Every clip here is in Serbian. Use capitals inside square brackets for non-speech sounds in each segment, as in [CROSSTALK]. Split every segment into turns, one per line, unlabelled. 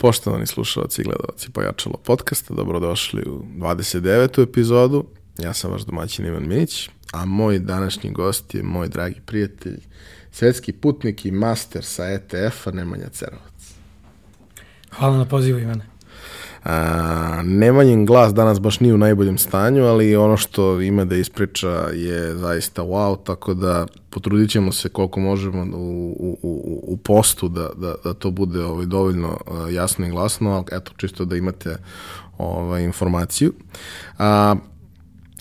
Poštovani slušalci i gledalci Pojačalo podcasta, dobrodošli u 29. epizodu. Ja sam vaš domaćin Ivan Minić, a moj današnji gost je moj dragi prijatelj, svetski putnik i master sa ETF-a Nemanja Cerovac.
Hvala na pozivu, Ivane.
Nemanjin glas danas baš nije u najboljem stanju, ali ono što ima da ispriča je zaista wow, tako da potrudit ćemo se koliko možemo u, u, u, u postu da, da, da to bude ovaj, dovoljno jasno i glasno, ali eto, čisto da imate ovaj, informaciju. A,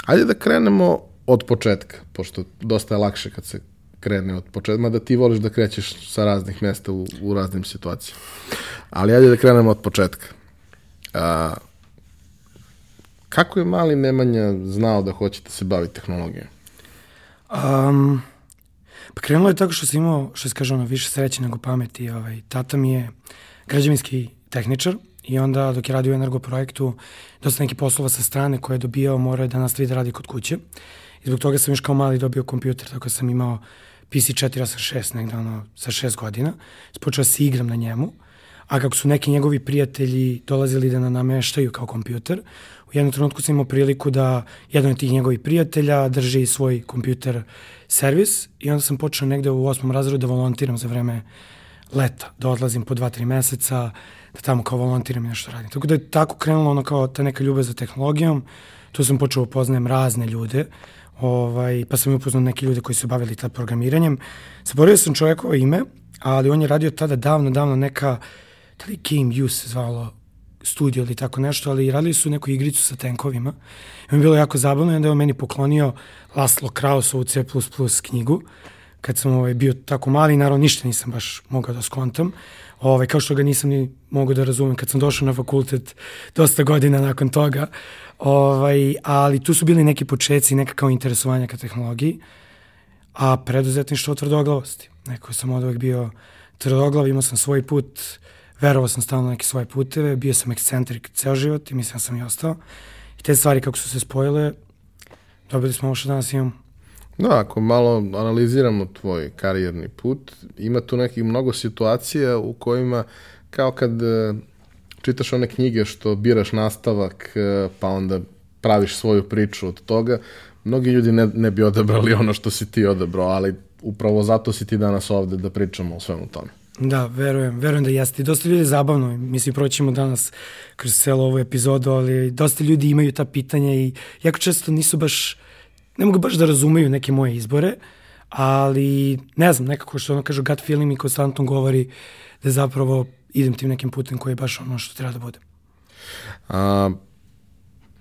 ajde da krenemo od početka, pošto dosta je lakše kad se krene od početka, mada ti voliš da krećeš sa raznih mesta u, u raznim situacijama. Ali ajde da krenemo od početka. A, kako je mali Nemanja znao da hoće da se bavi tehnologijom?
Um, pa krenulo je tako što sam imao, što se kaže ono, više sreće nego pameti. Ovaj, tata mi je građevinski tehničar i onda dok je radio u energoprojektu, dosta neki poslova sa strane koje je dobio, morao je da nastavi da radi kod kuće. I zbog toga sam još kao mali dobio kompjuter, tako sam imao PC 486 negde ono, sa šest godina. Spočeo da se igram na njemu a kako su neki njegovi prijatelji dolazili da na nameštaju kao kompjuter, u jednom trenutku sam imao priliku da jedan od tih njegovih prijatelja drži svoj kompjuter servis i onda sam počeo negde u osmom razredu da volontiram za vreme leta, da odlazim po dva, tri meseca, da tamo kao volontiram i nešto radim. Tako da je tako krenulo ono kao ta neka ljubav za tehnologijom, tu sam počeo da poznajem razne ljude, ovaj, pa sam upoznao neke ljude koji su bavili tad programiranjem. Zaboravio sam čovjekovo ime, ali on je radio tada davno, davno neka uh, da li Game Use se zvalo studio ili tako nešto, ali radili su neku igricu sa tenkovima. I mi je bilo jako zabavno i onda je on meni poklonio Laslo Krausovu C++ knjigu kad sam ovaj, bio tako mali, naravno ništa nisam baš mogao da skontam, ovaj, kao što ga nisam ni mogao da razumem kad sam došao na fakultet dosta godina nakon toga, ovaj, ali tu su bili neki početci, neka kao interesovanja ka tehnologiji, a preduzetništvo tvrdoglavosti. Neko sam od uvek bio tvrdoglav, imao sam svoj put, verovao sam stalno neke svoje puteve, bio sam ekscentrik ceo život i mislim da sam i ostao. I te stvari kako su se spojile, dobili smo ovo što danas imamo.
Da, ako malo analiziramo tvoj karijerni put, ima tu nekih mnogo situacija u kojima kao kad e, čitaš one knjige što biraš nastavak, e, pa onda praviš svoju priču od toga, mnogi ljudi ne, ne bi odabrali ono što si ti odabrao, ali upravo zato si ti danas ovde da pričamo o svemu tome.
Da, verujem, verujem da jeste. Dosta ljudi je zabavno, mislim, proćemo danas kroz celo ovu epizodu, ali dosta ljudi imaju ta pitanja i jako često nisu baš, ne mogu baš da razumeju neke moje izbore, ali ne znam, nekako što ono kažu gut feeling mi konstantno govori da zapravo idem tim nekim putem koji je baš ono što treba da bude.
A,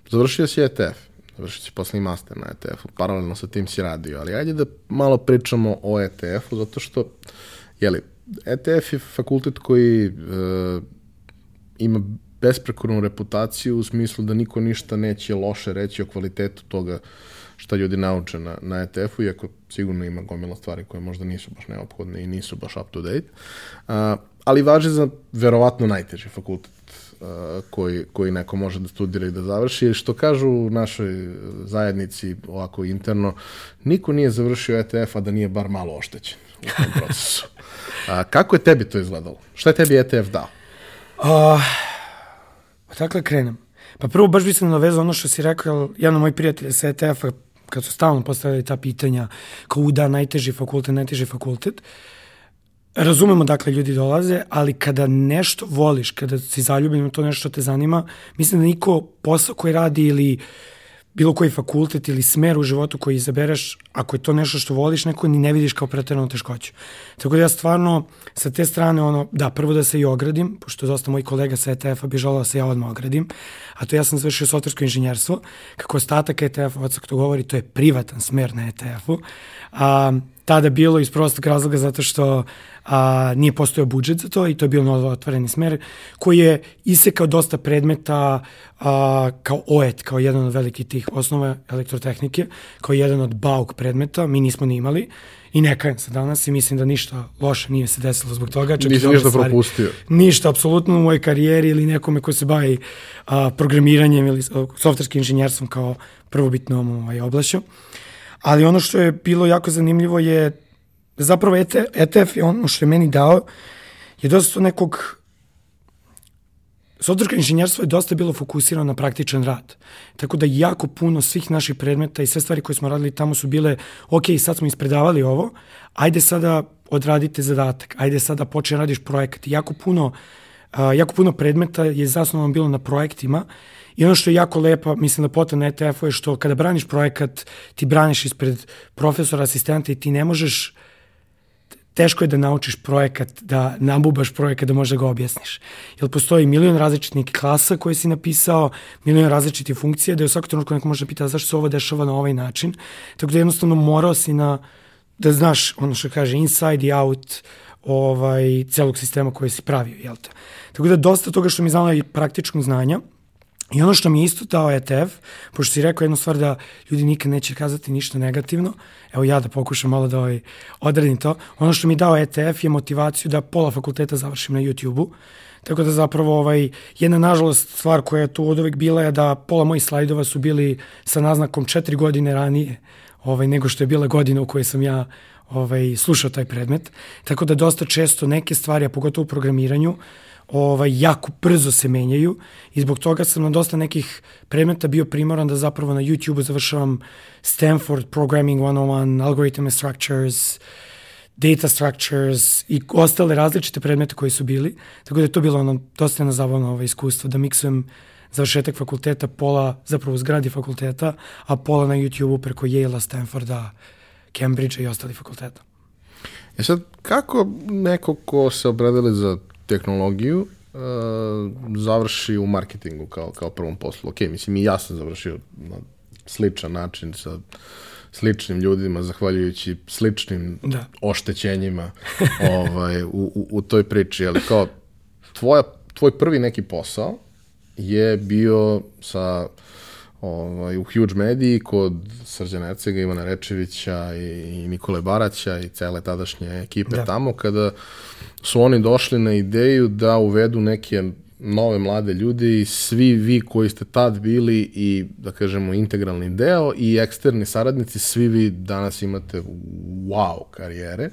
završio si ETF, završio si poslednji master na ETF-u, paralelno sa tim si radio, ali ajde da malo pričamo o ETF-u, zato što, jeli, ETF je fakultet koji e, ima besprekornu reputaciju u smislu da niko ništa neće loše reći o kvalitetu toga šta ljudi nauče na, na ETF-u, iako sigurno ima gomila stvari koje možda nisu baš neophodne i nisu baš up to date. A, ali važe za verovatno najteži fakultet koji, koji neko može da studira i da završi. Što kažu u našoj zajednici ovako interno, niko nije završio ETF, a da nije bar malo oštećen u tom procesu. [LAUGHS] A, kako je tebi to izgledalo? Šta je tebi ETF dao?
Uh, dakle krenem. Pa prvo baš bi se navezao ono što si rekao, jedan od mojih prijatelja sa ETF-a, kad su stalno postavili ta pitanja, kao da najteži fakultet, najteži fakultet, razumemo dakle ljudi dolaze, ali kada nešto voliš, kada si zaljubljen u to nešto te zanima, mislim da niko posao koji radi ili uh, bilo koji fakultet ili smer u životu koji izabereš, ako je to nešto što voliš, neko ni ne vidiš kao preteranu teškoću. Tako da ja stvarno sa te strane, ono, da, prvo da se i ogradim, pošto dosta mojih kolega sa ETF-a bi želao da se ja odmah ogradim, a to ja sam završio softversko inženjerstvo, kako ostatak ETF-a, od to govori, to je privatan smer na ETF-u, a, tada bilo iz prostog razloga zato što a, nije postojao budžet za to i to je bio novo otvoreni smer koji je isekao dosta predmeta a, kao OET, kao jedan od velikih tih osnova elektrotehnike, kao jedan od bauk predmeta, mi nismo ni imali i nekajem se danas i mislim da ništa loše nije se desilo zbog toga.
Čak Nisi ništa stvari. propustio.
Ništa, apsolutno u mojoj karijeri ili nekome ko se bavi a, programiranjem ili softverskim inženjerstvom kao prvobitnom ovaj, oblašću. Ali ono što je bilo jako zanimljivo je zapravo ETF je ono što je meni dao je dosta nekog softversko inženjerstvo je dosta bilo fokusirano na praktičan rad. Tako da jako puno svih naših predmeta i sve stvari koje smo radili tamo su bile, ok, sad smo ispredavali ovo, ajde sada odradite zadatak, ajde sada počne radiš projekat. Jako puno, uh, jako puno predmeta je zasnovano bilo na projektima I ono što je jako lepo, mislim da pota na ETF-u je što kada braniš projekat, ti braniš ispred profesora, asistenta i ti ne možeš teško je da naučiš projekat, da nabubaš projekat, da možeš da ga objasniš. Jer postoji milion različitih klasa koje si napisao, milion različitih funkcija, da je u svakom trenutku neko može da pita zašto se ovo dešava na ovaj način. Tako da jednostavno morao si na, da znaš ono što kaže inside i out ovaj, celog sistema koji si pravio, jel te? Tako da dosta toga što mi znala i praktičnog znanja, I ono što mi je isto dao ETF, pošto si rekao jednu stvar da ljudi nikad neće kazati ništa negativno, evo ja da pokušam malo da ovaj, odradim to, ono što mi je dao ETF je motivaciju da pola fakulteta završim na YouTube-u, tako da zapravo ovaj, jedna nažalost stvar koja je tu od uvek bila je da pola mojih slajdova su bili sa naznakom četiri godine ranije ovaj, nego što je bila godina u kojoj sam ja ovaj, slušao taj predmet, tako da dosta često neke stvari, a pogotovo u programiranju, ovaj, jako brzo se menjaju i zbog toga sam na dosta nekih predmeta bio primoran da zapravo na YouTube završavam Stanford Programming 101, Algorithm and Structures, data structures i ostale različite predmete koji su bili. Tako da je to bilo ono dosta jedna zabavno ovaj, iskustvo da miksujem završetak fakulteta, pola zapravo u zgradi fakulteta, a pola na YouTube-u preko Yale-a, Stanforda, Cambridgea i ostalih fakulteta.
E sad, kako neko ko se obradili za tehnologiju uh, završi u marketingu kao, kao prvom poslu. Ok, mislim i ja sam završio na sličan način sa sličnim ljudima, zahvaljujući sličnim da. oštećenjima [LAUGHS] ovaj, u, u, u toj priči, ali kao tvoja, tvoj prvi neki posao je bio sa ovaj, u Huge Mediji kod Srđana Ercega, Ivana Rečevića i, i Nikole Baraća i cele tadašnje ekipe da. tamo, kada su oni došli na ideju da uvedu neke nove mlade ljude i svi vi koji ste tad bili i da kažemo integralni deo i eksterni saradnici, svi vi danas imate wow karijere,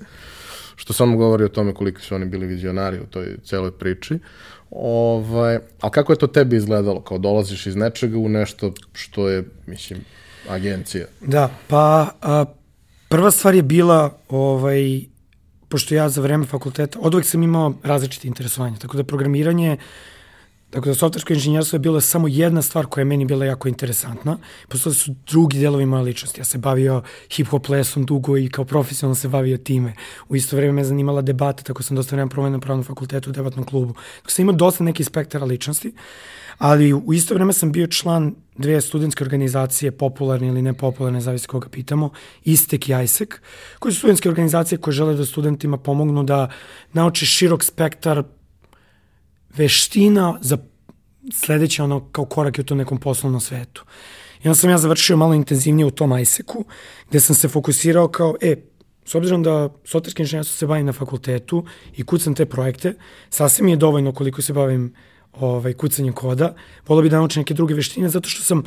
što samo govori o tome koliko su oni bili vizionari u toj celoj priči. Ovaj, a kako je to tebi izgledalo? Kao dolaziš iz nečega u nešto što je, mislim, agencija?
Da, pa a, prva stvar je bila ovaj, pošto ja za vreme fakulteta, od uvek sam imao različite interesovanja, tako da programiranje, tako da softversko inženjerstvo je bilo samo jedna stvar koja je meni bila jako interesantna. Postoje su drugi delovi moje ličnosti. Ja se bavio hip-hop lesom dugo i kao profesionalno se bavio time. U isto vreme me zanimala debata, tako sam dosta vremena promenio na pravnom fakultetu u debatnom klubu. Tako sam imao dosta nekih spektara ličnosti. Ali u isto vreme sam bio član dve studentske organizacije, popularne ili nepopularne, zavisi koga pitamo, ISTEK i ISEC, koji su studentske organizacije koje žele da studentima pomognu da nauče širok spektar veština za sledeće ono kao korak u tom nekom poslovnom svetu. I onda sam ja završio malo intenzivnije u tom ISEC-u, gde sam se fokusirao kao, e, s obzirom da sotarski inženjerstvo se bavim na fakultetu i kucam te projekte, sasvim je dovoljno koliko se bavim ovaj, kucanjem koda. Volio bi da naučim neke druge veštine, zato što sam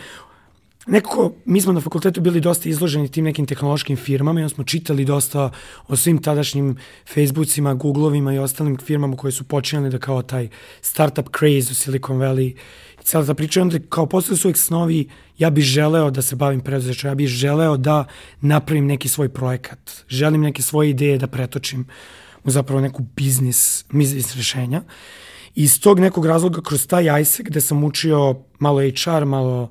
nekako, mi smo na fakultetu bili dosta izloženi tim nekim tehnološkim firmama i onda smo čitali dosta o svim tadašnjim Facebookima, Googlovima i ostalim firmama koje su počinjali da kao taj startup craze u Silicon Valley i cijela ta priča. Onda kao postali su uvijek snovi, ja bih želeo da se bavim preduzećom, ja bih želeo da napravim neki svoj projekat, želim neke svoje ideje da pretočim u zapravo neku biznis, biznis rešenja. I iz tog nekog razloga, kroz taj ISEC gde sam učio malo HR, malo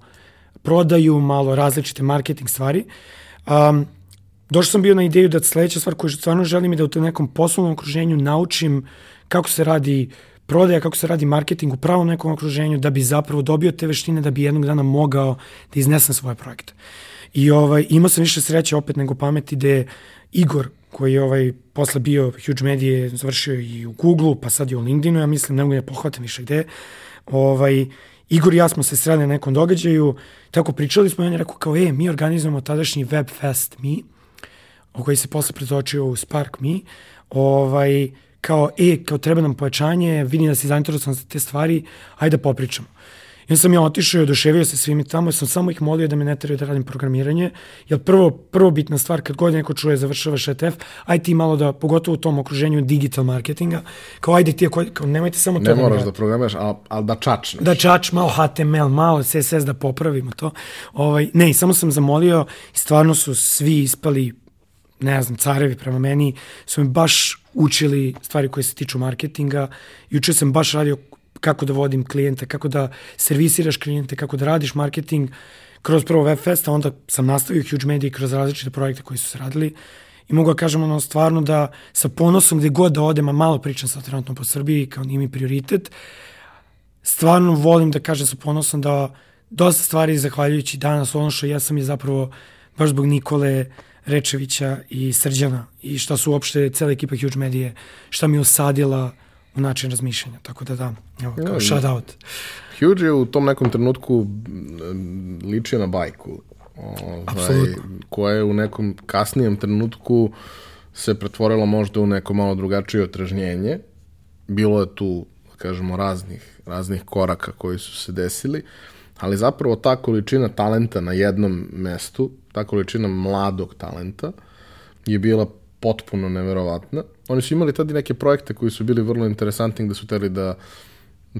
prodaju, malo različite marketing stvari, um, došao sam bio na ideju da sledeća stvar koju stvarno želim je da u tom nekom poslovnom okruženju naučim kako se radi prodaja, kako se radi marketing u pravom nekom okruženju, da bi zapravo dobio te veštine, da bi jednog dana mogao da iznesem svoje projekte. I ovaj, imao sam više sreće opet nego pameti gde Igor, koji je ovaj, posle bio Huge Media, završio i u Google-u, pa sad je u LinkedInu, ja mislim, ne mogu da pohvatam više gde. Ovaj, Igor i ja smo se sreli na nekom događaju, tako pričali smo i on je rekao kao, e, mi organizujemo tadašnji Web Fest Me, o koji se posle pretočio u Spark Me, ovaj, kao, e, kao treba nam pojačanje, vidim da si zainteresovan za te stvari, ajde da popričamo. I onda sam ja otišao i oduševio se svimi tamo, sam samo ih molio da me ne teraju da radim programiranje, jer prvo, prvo bitna stvar, kad god neko čuje završavaš ETF, aj ti malo da, pogotovo u tom okruženju digital marketinga, kao ajde ti, kao, kao nemojte samo to
Ne
da
moraš da programiraš, ali al da čačneš.
da čač, malo HTML, malo CSS da popravimo to. Ovaj, ne, samo sam zamolio i stvarno su svi ispali, ne znam, carevi prema meni, su mi baš učili stvari koje se tiču marketinga. Juče sam baš radio kako da vodim klijente, kako da servisiraš klijente, kako da radiš marketing. Kroz prvo Webfest, a onda sam nastavio Huge Media kroz različite projekte koji su se radili. I mogu da kažem ono stvarno da sa ponosom gde god da odem, a malo pričam sa trenutno po Srbiji, kao nije mi prioritet, stvarno volim da kažem sa ponosom da dosta stvari zahvaljujući danas ono što ja sam je zapravo baš zbog Nikole Rečevića i Srđana i šta su uopšte cela ekipa Huge Medije, šta mi je osadila u način razmišljanja. Tako da da, evo, kao
Ja,
shout out.
Huge je u tom nekom trenutku ličio na bajku. Ovaj, koja je u nekom kasnijem trenutku se pretvorila možda u neko malo drugačije otražnjenje. Bilo je tu, da kažemo, raznih, raznih koraka koji su se desili, ali zapravo ta količina talenta na jednom mestu, ta količina mladog talenta je bila potpuno neverovatna. Oni su imali tada i neke projekte koji su bili vrlo interesantni gde su teli da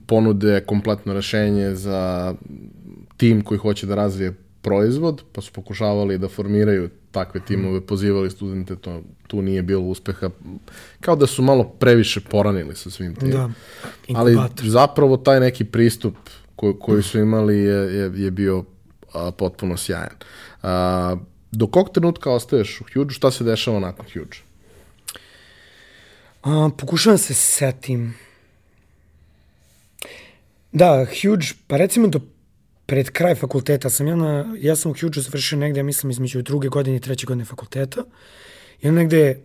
ponude kompletno rešenje za tim koji hoće da razvije proizvod, pa su pokušavali da formiraju takve timove, pozivali studente, to, tu nije bilo uspeha. Kao da su malo previše poranili sa svim tim.
Da,
Ali zapravo taj neki pristup koji, koji su imali je, je, je bio a, potpuno sjajan. A, do kog trenutka ostaješ u Huge, šta se dešava nakon Huge?
A, pokušavam da se setim. Da, Huge, pa recimo do pred kraj fakulteta sam ja na, ja sam u Huge završio negde, ja mislim, između druge godine i treće godine fakulteta. I onda negde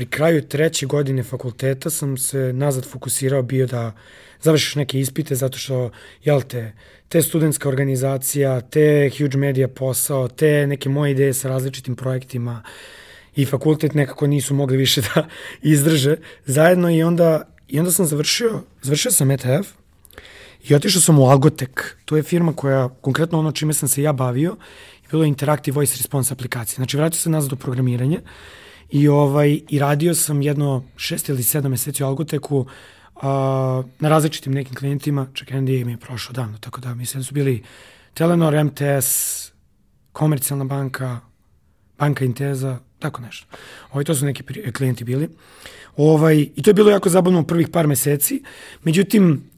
pri kraju treće godine fakulteta sam se nazad fokusirao bio da završiš neke ispite zato što, jel te, te studentska organizacija, te Huge Media posao, te neke moje ideje sa različitim projektima i fakultet nekako nisu mogli više da [LAUGHS] izdrže zajedno i onda, i onda sam završio, završio sam ETF i otišao sam u Algotek. To je firma koja, konkretno ono čime sam se ja bavio, je bilo Interactive Voice Response aplikacije. Znači, vratio sam nazad do programiranja i, ovaj, i radio sam jedno šest ili sedam meseci u Algoteku a, na različitim nekim klijentima. Čekaj, NDA mi je prošao davno, tako da mislim da su bili Telenor, MTS, Komercijalna banka, Banka Inteza, tako nešto. Ovaj, to su neki klijenti bili. Ovaj, I to je bilo jako zabavno u prvih par meseci. Međutim,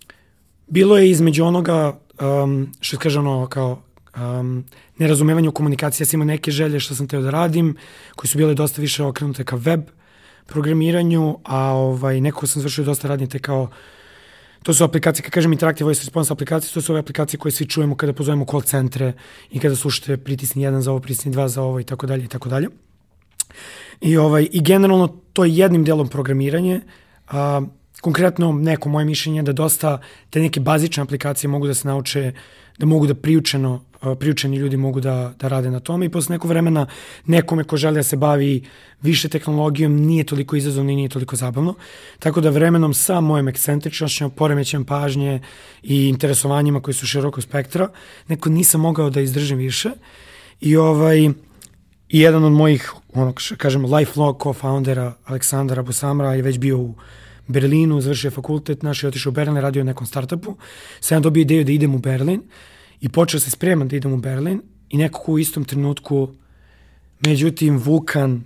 bilo je između onoga, um, što kaže ono, kao um, nerazumevanje u komunikaciji. Ja sam imao neke želje što sam teo da radim, koje su bile dosta više okrenute ka web programiranju, a ovaj, nekako sam završio dosta radnje kao To su aplikacije, kad kažem Interactive Voice Response aplikacije, to su ove aplikacije koje svi čujemo kada pozovemo call centre i kada slušate pritisni jedan za ovo, pritisni dva za ovo i tako dalje i tako dalje. I, ovaj, I generalno to je jednim delom programiranje. A, konkretno neko moje mišljenje je da dosta te neke bazične aplikacije mogu da se nauče, da mogu da priučeno, priučeni ljudi mogu da, da rade na tome i posle nekog vremena nekome ko želi da se bavi više tehnologijom nije toliko izazovno i nije toliko zabavno. Tako da vremenom sa mojom ekscentričnošćom, poremećem pažnje i interesovanjima koji su široko spektra, neko nisam mogao da izdržim više. I ovaj, I jedan od mojih, ono, š- kažem, lifelong co-foundera, Aleksandar Abusamra, je već bio u Berlinu, završio fakultet, naš je otišao u Berlin, radio nekom startupu. Sam dobio ideju da idem u Berlin i počeo se spremam da idem u Berlin i nekako u istom trenutku, međutim, Vukan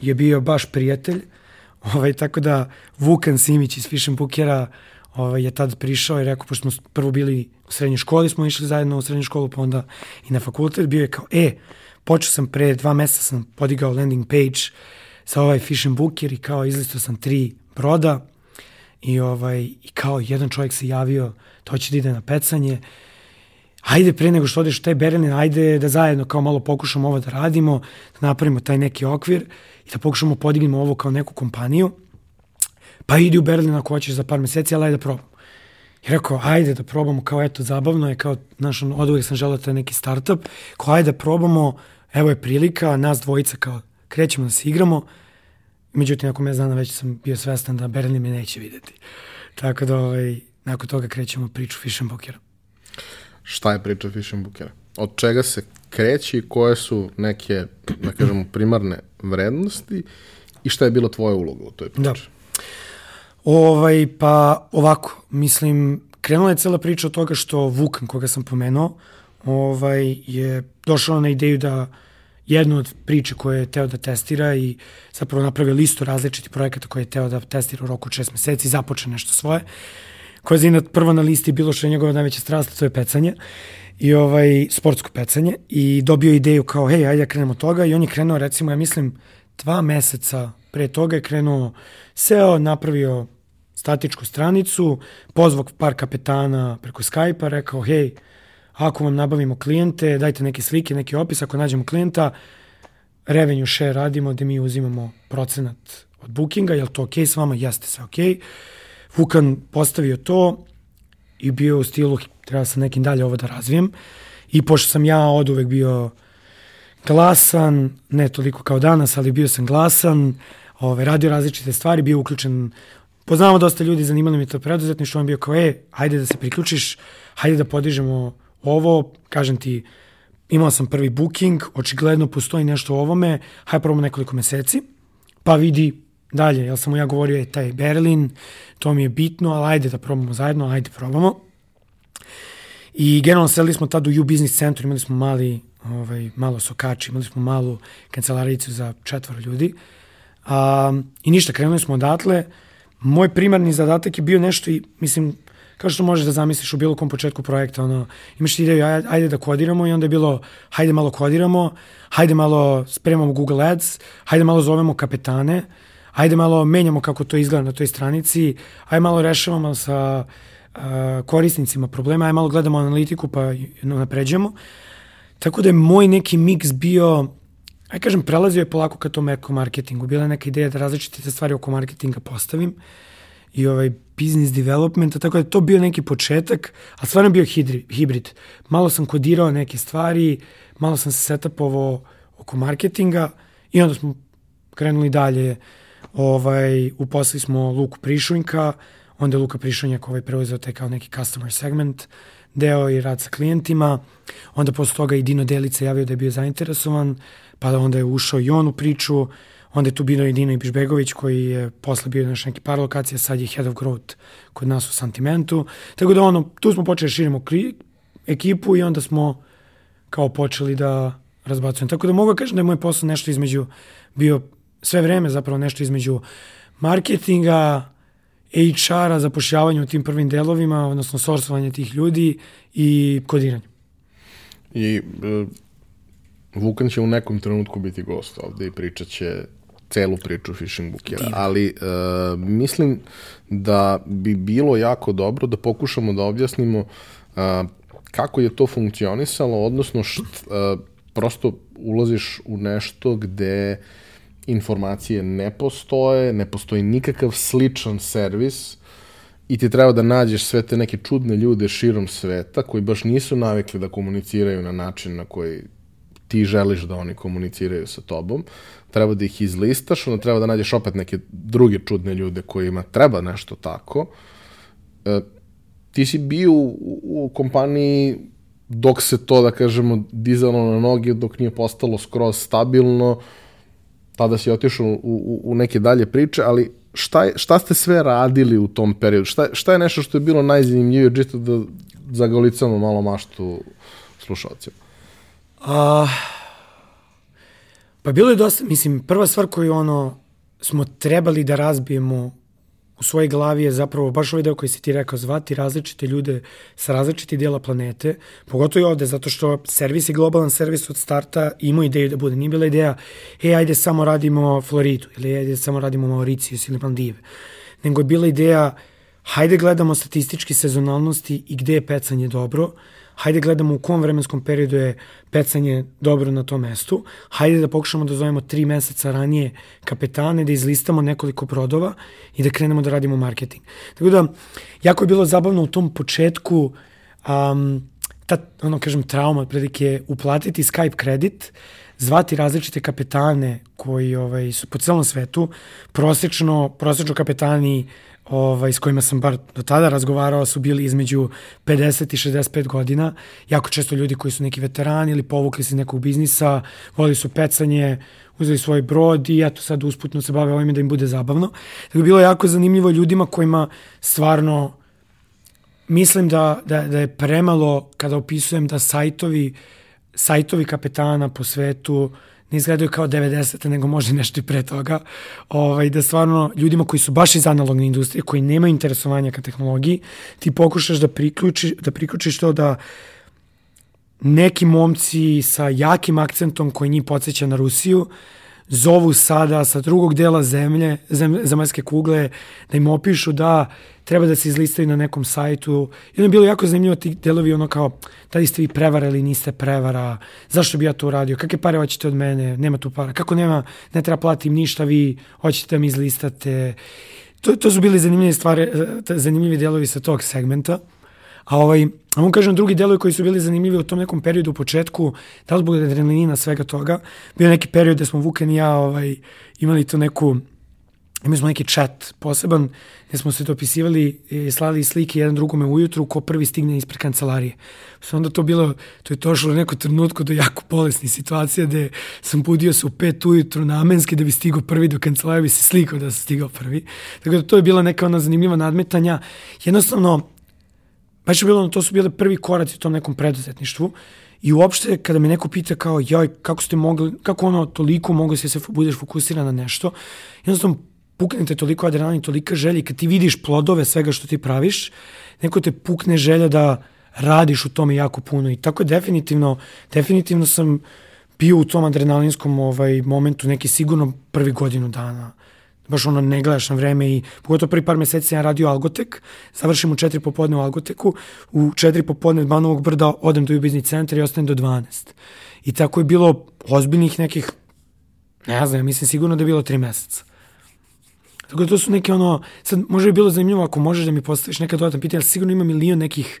je bio baš prijatelj, [LAUGHS] ovaj, tako da Vukan Simić iz Fish Bookera ovaj, je tad prišao i rekao, pošto smo prvo bili u srednjoj školi, smo išli zajedno u srednju školu, pa onda i na fakultet, bio je kao, e, počeo sam pre dva meseca, sam podigao landing page sa ovaj Fish Booker i kao izlistao sam tri broda i, ovaj, i kao jedan čovjek se javio, to će da ide na pecanje, ajde pre nego što odeš u taj Berlin, ajde da zajedno kao malo pokušamo ovo da radimo, da napravimo taj neki okvir i da pokušamo podignemo ovo kao neku kompaniju. Pa idi u Berlin ako hoćeš za par meseci, ali ajde da probamo. I rekao, ajde da probamo, kao eto, zabavno je, kao, znaš, od uvijek sam želeo taj neki startup, kao ajde da probamo, evo je prilika, nas dvojica kao krećemo da se igramo, međutim, nakon mjesec dana već sam bio svestan da Berlin me neće videti. Tako da, ovaj, nakon toga krećemo priču Fish and.
Šta je priča Fishing Bookera? Od čega se kreće i koje su neke, da kažemo, primarne vrednosti i šta je bila tvoja uloga u toj priči? Da.
Ovaj, pa ovako, mislim, krenula je cela priča od toga što Vukan, koga sam pomenuo, ovaj, je došao na ideju da jednu od priče koje je teo da testira i zapravo napravio listu različitih projekata koje je teo da testira u roku od šest meseci, započe nešto svoje. Koja je prvo na listi bilo što je njegova najveća strast, to je pecanje i ovaj sportsko pecanje i dobio ideju kao hej, ajde da krenemo toga i on je krenuo recimo, ja mislim, dva meseca pre toga je krenuo, seo, napravio statičku stranicu, pozvao par kapetana preko Skype-a, rekao, hej, ako vam nabavimo klijente, dajte neke slike, neki opis, ako nađemo klijenta, revenue share radimo gde mi uzimamo procenat od bookinga, je li to okej okay s vama? Jeste se okej. Okay. Vukan postavio to i bio u stilu, treba sam nekim dalje ovo da razvijem. I pošto sam ja od uvek bio glasan, ne toliko kao danas, ali bio sam glasan, ove, radio različite stvari, bio uključen Poznamo dosta ljudi, zanimalo mi to preduzetništvo, on bio kao, e, hajde da se priključiš, hajde da podižemo ovo, kažem ti, imao sam prvi booking, očigledno postoji nešto o ovome, hajde probamo nekoliko meseci, pa vidi dalje, jel sam mu ja govorio, je taj Berlin, to mi je bitno, ali ajde da probamo zajedno, ajde probamo. I generalno sedeli smo tad u U Business centru, imali smo mali, ovaj, malo sokači, imali smo malu kancelaricu za četvoro ljudi. Um, I ništa, krenuli smo odatle, moj primarni zadatak je bio nešto i, mislim, kao što možeš da zamisliš u bilo kom početku projekta, ono, imaš ideju, ajde da kodiramo i onda je bilo, hajde malo kodiramo, hajde malo spremamo Google Ads, hajde malo zovemo kapetane, hajde malo menjamo kako to izgleda na toj stranici, hajde malo rešavamo sa korisnicima problema, hajde malo gledamo analitiku pa napređemo. Tako da je moj neki miks bio aj kažem, prelazio je polako ka tom eko marketingu. Bila je neka ideja da različite stvari oko marketinga postavim i ovaj business development, tako da je to bio neki početak, a stvarno bio hibrid. Malo sam kodirao neke stvari, malo sam se setapovao oko marketinga i onda smo krenuli dalje. Ovaj, uposlali smo Luku Prišunjka, onda je Luka Prišunjak ovaj preuzeo taj kao neki customer segment deo i rad sa klijentima. Onda posle toga i Dino Delica javio da je bio zainteresovan pa onda je ušao i on u priču, onda je tu bio i Dino Ibišbegović koji je posle bio naš neki par lokacija, sad je head of growth kod nas u Santimentu. Tako da ono, tu smo počeli da širimo kri, ekipu i onda smo kao počeli da razbacujemo. Tako da mogu da kažem da je moj posao nešto između, bio sve vreme zapravo nešto između marketinga, HR-a, zapošljavanja u tim prvim delovima, odnosno sorsovanje tih ljudi i kodiranje.
I e, Vukan će u nekom trenutku biti gost ovde i pričat će celu priču Fishing Bookera, Divno. ali uh, mislim da bi bilo jako dobro da pokušamo da objasnimo uh, kako je to funkcionisalo, odnosno št, uh, prosto ulaziš u nešto gde informacije ne postoje, ne postoji nikakav sličan servis i ti treba da nađeš sve te neke čudne ljude širom sveta koji baš nisu navikli da komuniciraju na način na koji ti želiš da oni komuniciraju sa tobom, treba da ih izlistaš, onda treba da nađeš opet neke druge čudne ljude kojima treba nešto tako. E, ti si bio u, u kompaniji dok se to, da kažemo, dizalo na noge, dok nije postalo skroz stabilno, tada si otišao u, u, u neke dalje priče, ali šta, je, šta ste sve radili u tom periodu? Šta, šta je nešto što je bilo najzanimljivije, čisto da zagolicamo malo maštu slušalcima?
A, pa bilo je dosta, mislim, prva stvar koju ono smo trebali da razbijemo u svojoj glavi je zapravo baš ovaj deo koji si ti rekao, zvati različite ljude sa različiti dijela planete, pogotovo i ovde, zato što servis je globalan servis od starta, imao ideju da bude, nije bila ideja, e, ajde samo radimo Floridu, ili ajde samo radimo Mauricius ili Maldive, nego je bila ideja, hajde gledamo statistički sezonalnosti i gde je pecanje dobro, hajde gledamo u kom vremenskom periodu je pecanje dobro na tom mestu, hajde da pokušamo da zovemo tri meseca ranije kapetane, da izlistamo nekoliko brodova i da krenemo da radimo marketing. Tako da, jako je bilo zabavno u tom početku um, ta, ono kažem, trauma otprilike uplatiti Skype kredit, zvati različite kapetane koji ovaj, su po celom svetu, prosečno, prosečno kapetani ovaj, s kojima sam bar do tada razgovarao su bili između 50 i 65 godina. Jako često ljudi koji su neki veterani ili povukli se nekog biznisa, voli su pecanje, uzeli svoj brod i eto sad usputno se bave ovime da im bude zabavno. Tako bilo jako zanimljivo ljudima kojima stvarno mislim da, da, da je premalo kada opisujem da sajtovi, sajtovi kapetana po svetu ne izgledaju kao 90. nego možda nešto i pre toga. Ovaj, da stvarno ljudima koji su baš iz analogne industrije, koji nemaju interesovanja ka tehnologiji, ti pokušaš da priključiš, da priključiš to da neki momci sa jakim akcentom koji njih podsjeća na Rusiju, zovu sada sa drugog dela zemlje, zem, zemaljske kugle, da im opišu da treba da se izlistaju na nekom sajtu. I onda je bilo jako zanimljivo ti delovi ono kao, da li ste vi prevara ili niste prevara, zašto bi ja to uradio, kakve pare hoćete od mene, nema tu para, kako nema, ne treba platim ništa, vi hoćete da mi izlistate. To, to su bili zanimljive stvari, eh, zanimljivi delovi sa tog segmenta. A ovaj, a on kažem, drugi delovi koji su bili zanimljivi u tom nekom periodu u početku, da li zbog adrenalina svega toga, bio neki period gde smo Vukan i ja ovaj, imali to neku, imali smo neki chat poseban, gde smo se dopisivali i slali slike jedan drugome ujutru ko prvi stigne ispred kancelarije. So onda to bilo, to je došlo neko trenutku do jako bolesni situacije gde sam budio se u pet ujutru namenski da bi stigao prvi do kancelarije, bi se slikao da sam stigao prvi. Tako da to je bila neka ona zanimljiva nadmetanja. Jednostavno, baš je bilo, to su bile prvi koraci u tom nekom preduzetništvu i uopšte kada me neko pita kao, joj, kako ste mogli, kako ono toliko mogli se se budeš fokusiran na nešto, jednostavno puknete toliko adrenalina i tolika želja i kad ti vidiš plodove svega što ti praviš, neko te pukne želja da radiš u tome jako puno i tako je definitivno, definitivno sam bio u tom adrenalinskom ovaj, momentu neki sigurno prvi godinu dana baš ono ne gledaš na vreme i pogotovo prvi par meseci ja radio Algotek, završim u četiri popodne u Algoteku, u četiri popodne od Banovog brda odem do biznis centra i ostanem do 12. I tako je bilo ozbiljnih nekih, ne znam, mislim sigurno da je bilo tri meseca. Tako da to su neke ono, sad može bi bilo zanimljivo ako možeš da mi postaviš neka dodatan pitanja, sigurno ima milion nekih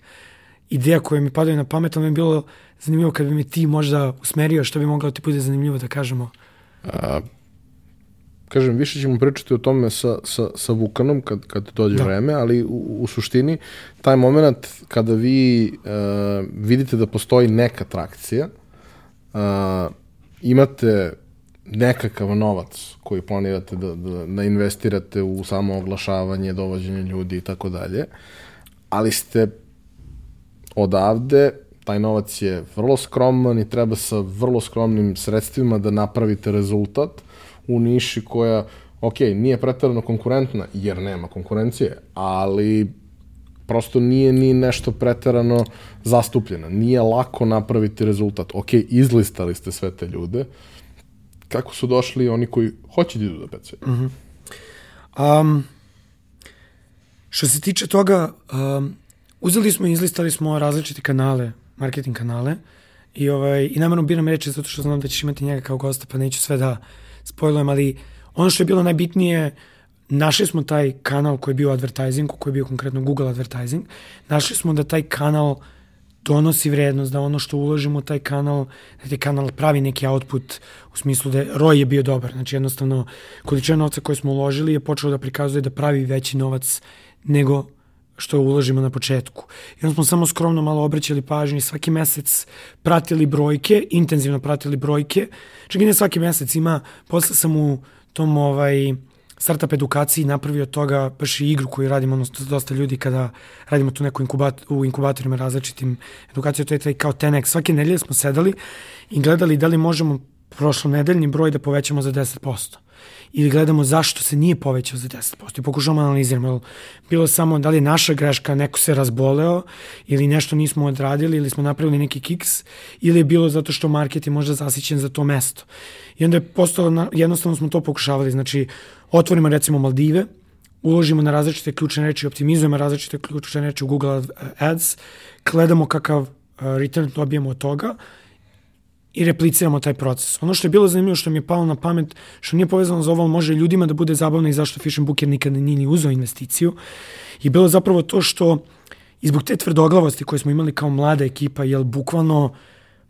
ideja koje mi padaju na pamet, ali mi je bilo zanimljivo kad bi mi ti možda usmerio što bi moglo da ti bude zanimljivo da kažemo.
A, kažem, više ćemo pričati o tome sa, sa, sa Vukanom kad, kad dođe da. vreme, ali u, u suštini taj moment kada vi uh, vidite da postoji neka trakcija, uh, imate nekakav novac koji planirate da, da, da investirate u samo oglašavanje, dovođenje ljudi i tako dalje, ali ste odavde, taj novac je vrlo skroman i treba sa vrlo skromnim sredstvima da napravite rezultat, u niši koja, ok, nije pretarano konkurentna, jer nema konkurencije, ali prosto nije ni nešto preterano zastupljena. Nije lako napraviti rezultat. Ok, izlistali ste sve te ljude. Kako su došli oni koji hoće da idu da pecaju? Mm
-hmm. um, što se tiče toga, um, uzeli smo i izlistali smo različite kanale, marketing kanale, i, ovaj, i namerno biram reći zato što znam da ćeš imati njega kao gosta, pa neću sve da spojlujem, ali ono što je bilo najbitnije, našli smo taj kanal koji je bio advertising, koji je bio konkretno Google advertising, našli smo da taj kanal donosi vrednost, da ono što uložimo u taj kanal, da taj kanal pravi neki output u smislu da ROI je bio dobar. Znači jednostavno količina novca koju smo uložili je počelo da prikazuje da pravi veći novac nego što uložimo na početku. I onda smo samo skromno malo obraćali pažnje, svaki mesec pratili brojke, intenzivno pratili brojke. Čak i ne svaki mesec ima, posle sam u tom ovaj, startup edukaciji napravio toga baš i igru koju radimo, odnosno dosta ljudi kada radimo tu neku inkubat, u inkubatorima različitim edukacijom, to je taj kao 10x. Svake nedelje smo sedali i gledali da li možemo prošlonedeljni broj da povećamo za 10% ili gledamo zašto se nije povećao za 10% i pokušamo da analiziramo. Bilo samo da li je naša greška, neko se razboleo ili nešto nismo odradili ili smo napravili neki kiks ili je bilo zato što market je možda zasićen za to mesto. I onda je postalo, jednostavno smo to pokušavali, znači otvorimo recimo Maldive, uložimo na različite ključne reči, optimizujemo različite ključne reči u Google Ads, gledamo kakav uh, return dobijemo od toga i repliciramo taj proces. Ono što je bilo zanimljivo, što mi je palo na pamet, što nije povezano za ovo, može ljudima da bude zabavno i zašto Fish Booker nikada nije ni uzao investiciju, je bilo zapravo to što i zbog te tvrdoglavosti koje smo imali kao mlada ekipa, jel bukvalno,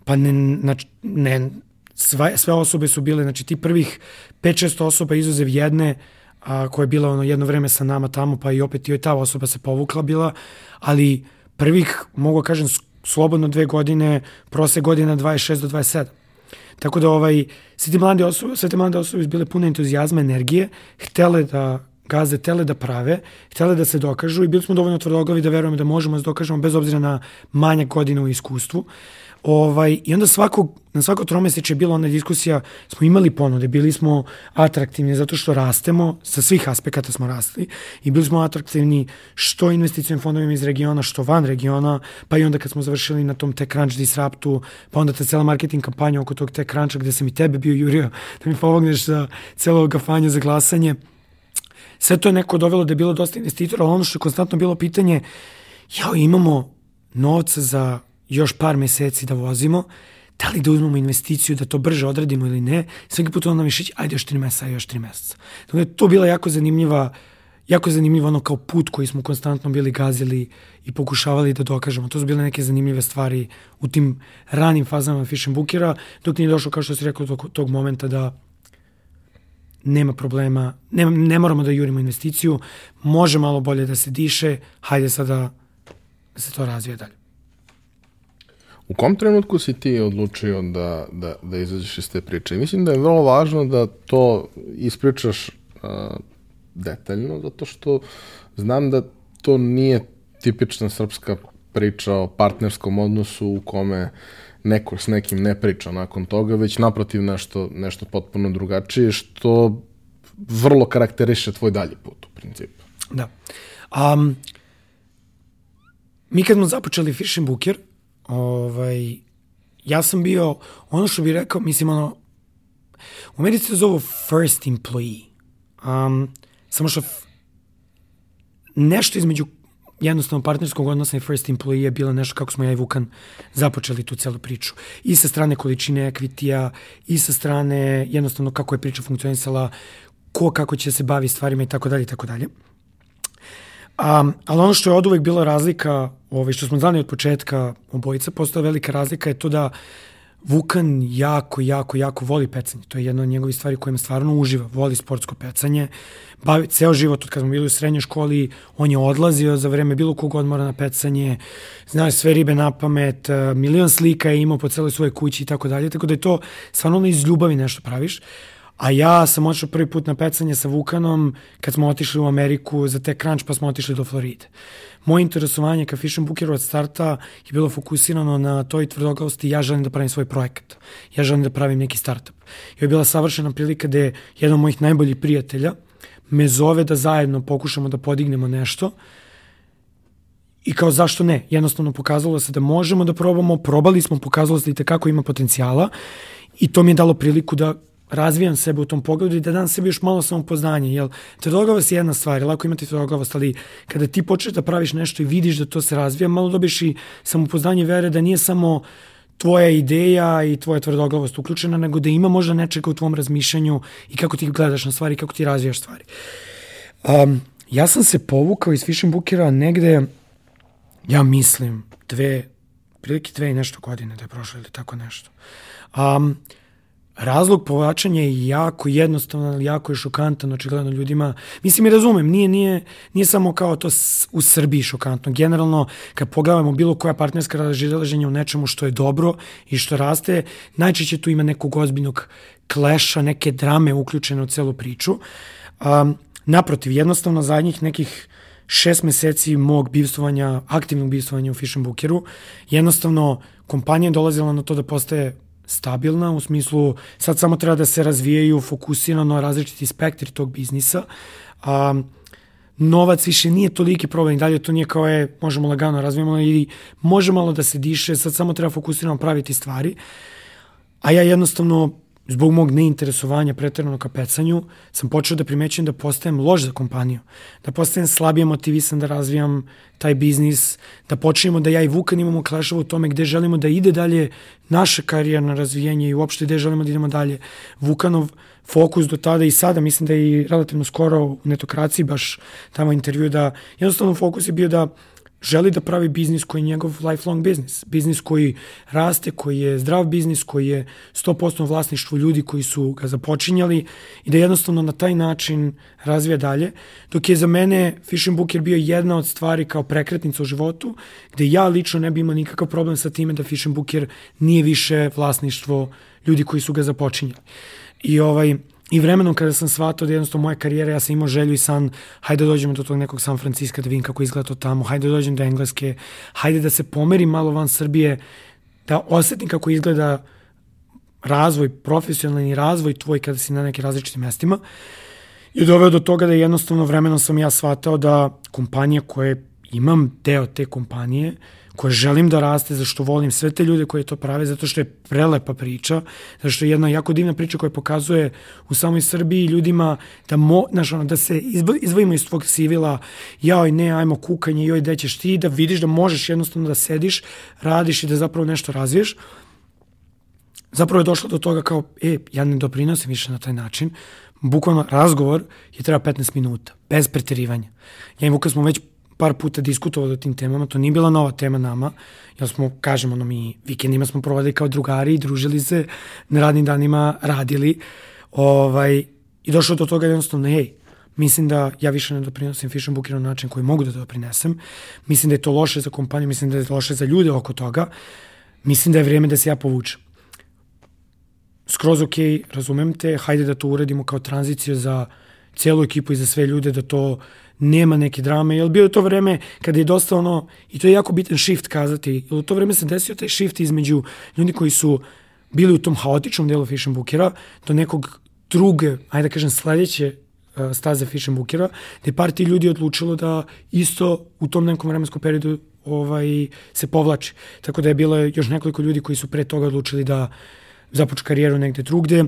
pa ne, znači, ne sve, sve osobe su bile, znači ti prvih 5-6 osoba izuzev jedne, a, koja je bila ono jedno vreme sa nama tamo, pa i opet i ta osoba se povukla bila, ali prvih, mogu da kažem, slobodno dve godine, prose godina 26 do 27. Tako da ovaj, sve te mlade osobe, sve te mlade osobe bile pune entuzijazma, energije, htele da gazde tele da prave, htele da se dokažu i bili smo dovoljno tvrdoglavi da verujemo da možemo da se dokažemo bez obzira na manje godine u iskustvu. Ovaj, I onda svako, na svako tromeseče je bila ona diskusija, smo imali ponude, bili smo atraktivni zato što rastemo, sa svih aspekata smo rastli i bili smo atraktivni što investicijnim fondovima iz regiona, što van regiona, pa i onda kad smo završili na tom Tech Crunch Disruptu, pa onda ta cela marketing kampanja oko tog Tech Cruncha gde sam i tebe bio jurio da mi pomogneš za celo kafanje za glasanje. Sve to je neko dovelo da je bilo dosta investitora, ali ono što je konstantno bilo pitanje, jao, imamo novca za još par meseci da vozimo, da li da uzmemo investiciju, da to brže odradimo ili ne, svaki put onda mi šeći, ajde još tri meseca, još tri meseca. Dakle, to bila jako zanimljiva, jako zanimljivo ono kao put koji smo konstantno bili gazili i pokušavali da dokažemo. To su bile neke zanimljive stvari u tim ranim fazama Fish and Bookera, dok nije došlo, kao što si rekao, tog, tog momenta da nema problema, ne, ne moramo da jurimo investiciju, može malo bolje da se diše, hajde sada da se to razvije dalje.
U kom trenutku si ti odlučio da, da, da izađeš iz te priče? Mislim da je vrlo važno da to ispričaš uh, detaljno, zato što znam da to nije tipična srpska priča o partnerskom odnosu u kome neko s nekim ne priča nakon toga, već naprotiv nešto, nešto potpuno drugačije, što vrlo karakteriše tvoj dalji put u principu.
Da. Um, mi kad smo započeli Fish and Booker, ovaj, ja sam bio, ono što bih rekao, mislim, ono, u Americi se zovu first employee. Um, samo što nešto između jednostavno partnerskog odnosa i first employee je bilo nešto kako smo ja i Vukan započeli tu celu priču. I sa strane količine ekvitija, i sa strane jednostavno kako je priča funkcionisala, ko kako će se bavi stvarima i tako dalje i tako dalje. Um, ali ono što je od uvek bila razlika, ovaj, što smo znali od početka obojica, postoja velika razlika je to da Vukan jako, jako, jako voli pecanje. To je jedna od njegovih stvari kojima stvarno uživa. Voli sportsko pecanje. Bavi, ceo život, od kad smo bili u srednjoj školi, on je odlazio za vreme bilo kog odmora na pecanje. Znao sve ribe na pamet, eh, milion slika je imao po celoj svojoj kući i tako dalje. Tako da je to stvarno iz ljubavi nešto praviš. A ja sam otišao prvi put na pecanje sa Vukanom kad smo otišli u Ameriku za te crunch pa smo otišli do Floride. Moje interesovanje ka Fish Bookeru od starta je bilo fokusirano na toj tvrdoglavosti ja želim da pravim svoj projekat. Ja želim da pravim neki startup. I je bila savršena prilika da je jedan od mojih najboljih prijatelja me zove da zajedno pokušamo da podignemo nešto I kao zašto ne? Jednostavno pokazalo se da možemo da probamo, probali smo, pokazalo se da i tekako ima potencijala i to mi je dalo priliku da razvijam sebe u tom pogledu i da dam sebi još malo samopoznanje, jel tvrdoglavost je jedna stvar, lako imati tvrdoglavost, ali kada ti počneš da praviš nešto i vidiš da to se razvija, malo dobiješ i samopoznanje vere da nije samo tvoja ideja i tvoja tvrdoglavost uključena, nego da ima možda nečega u tvom razmišljanju i kako ti gledaš na stvari, kako ti razvijaš stvari. Um, ja sam se povukao iz Fish Bookera negde, ja mislim, dve, prilike dve i nešto godine da je prošlo ili tako nešto. Um, razlog povlačenja je jako jednostavan, ali jako je šokantan očigledno ljudima. Mislim i razumem, nije, nije, nije samo kao to u Srbiji šokantno. Generalno, kad pogledamo bilo koja partnerska razilaženja u nečemu što je dobro i što raste, najčešće tu ima nekog ozbiljnog kleša, neke drame uključene u celu priču. Um, naprotiv, jednostavno zadnjih nekih šest meseci mog bivstvovanja, aktivnog bivstvovanja u Fish Bookeru, jednostavno kompanija je dolazila na to da postaje stabilna, u smislu sad samo treba da se razvijaju fokusirano različiti spektri tog biznisa. A, novac više nije toliki problem i dalje to nije kao je, možemo lagano razvijemo ili može malo da se diše, sad samo treba fokusirano praviti stvari. A ja jednostavno zbog mog neinteresovanja pretredno ka pecanju, sam počeo da primećujem da postajem loš za kompaniju, da postajem slabije motivisan da razvijam taj biznis, da počnemo da ja i Vukan imamo klašava u tome gde želimo da ide dalje naše karijerno razvijenje i uopšte gde želimo da idemo dalje. Vukanov fokus do tada i sada, mislim da je i relativno skoro u netokraciji baš tamo intervju da jednostavno fokus je bio da želi da pravi biznis koji je njegov lifelong biznis. Biznis koji raste, koji je zdrav biznis, koji je 100% vlasništvo ljudi koji su ga započinjali i da jednostavno na taj način razvija dalje. Dok je za mene Fishing Booker bio jedna od stvari kao prekretnica u životu, gde ja lično ne bi imao nikakav problem sa time da Fishing Booker nije više vlasništvo ljudi koji su ga započinjali. I ovaj, I vremenom kada sam shvatao da jednostavno moja karijera, ja sam imao želju i san, hajde da dođemo do tog nekog San Francisco da vidim kako izgleda to tamo, hajde da dođem do Engleske, hajde da se pomerim malo van Srbije, da osetim kako izgleda razvoj, profesionalni razvoj tvoj kada si na nekim različitim mestima. I doveo do toga da jednostavno vremenom sam ja shvatao da kompanija koje imam deo te kompanije, koje želim da raste, zašto volim sve te ljude koje to prave, zato što je prelepa priča, zato što je jedna jako divna priča koja pokazuje u samoj Srbiji ljudima da, mo, znaš, ono, da se izvojimo iz tvog sivila, joj ne, ajmo kukanje, joj gde ćeš ti, da vidiš da možeš jednostavno da sediš, radiš i da zapravo nešto razviješ. Zapravo je došlo do toga kao, e, ja ne doprinosim više na taj način, bukvalno razgovor je treba 15 minuta, bez preterivanja. Ja i Vuka smo već par puta diskutovali o tim temama, to nije bila nova tema nama, jer smo, kažemo, ono, mi vikendima smo provali kao drugari, družili se, na radnim danima radili, ovaj, i došlo do toga jednostavno, hej, mislim da ja više ne doprinosim Fish Booker na način koji mogu da doprinesem, mislim da je to loše za kompaniju, mislim da je loše za ljude oko toga, mislim da je vrijeme da se ja povučem. Skroz ok, razumem te, hajde da to uradimo kao tranziciju za celu ekipu i za sve ljude, da to nema neke drame, jer bio je to vreme kada je dosta ono, i to je jako bitan shift kazati, jer u to vreme se desio taj shift između ljudi koji su bili u tom haotičnom delu Fish Bookera do nekog druge, ajde da kažem sledeće uh, staze Fish Bookera, gde par ti ljudi odlučilo da isto u tom nekom vremenskom periodu ovaj, se povlači. Tako da je bilo još nekoliko ljudi koji su pre toga odlučili da započu karijeru negde drugde.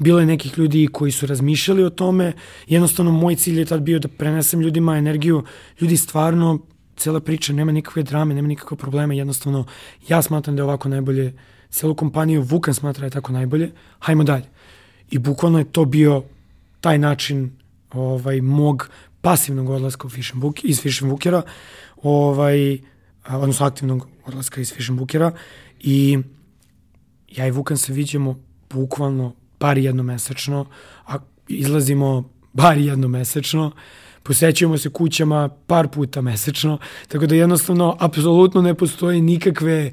Bilo je nekih ljudi koji su razmišljali o tome. Jednostavno, moj cilj je tad bio da prenesem ljudima energiju. Ljudi stvarno, cela priča, nema nikakve drame, nema nikakve problema. Jednostavno, ja smatram da je ovako najbolje. Celu kompaniju Vukan smatra da je tako najbolje. Hajmo dalje. I bukvalno je to bio taj način ovaj, mog pasivnog odlaska u Fish Book, iz Fish Bookera, ovaj, odnosno aktivnog odlaska iz Fish Bookera i ja i Vukan se viđemo bukvalno bar jednomesečno, a izlazimo bar jednomesečno, posećujemo se kućama par puta mesečno, tako da jednostavno apsolutno ne postoji nikakve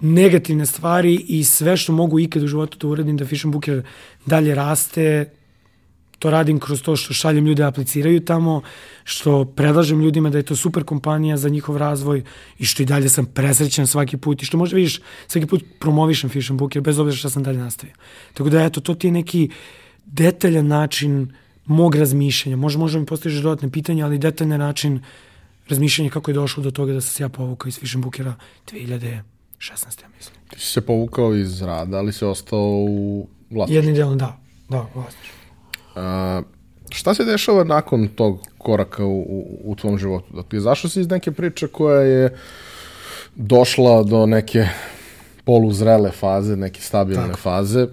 negativne stvari i sve što mogu ikad u životu da uradim da Fish Booker dalje raste, to radim kroz to što šaljem ljude da apliciraju tamo, što predlažem ljudima da je to super kompanija za njihov razvoj i što i dalje sam presrećan svaki put i što možda vidiš svaki put promovišem Fish and Booker bez obzira šta sam dalje nastavio. Tako da eto, to ti je neki detaljan način mog razmišljanja. Možda možda mi postaviš dodatne pitanja, ali detaljan način razmišljanja kako je došlo do toga da sam se ja povukao iz Fish and Bookera 2016. ja mislim.
Ti si se povukao iz rada, ali si ostao u vlasništvu.
Jednim delom, da. Da, vlasništvu.
A, šta se dešava nakon tog koraka u, u, u tvom životu? Dakle, zašao si iz neke priče koja je došla do neke poluzrele faze, neke stabilne Tako. faze.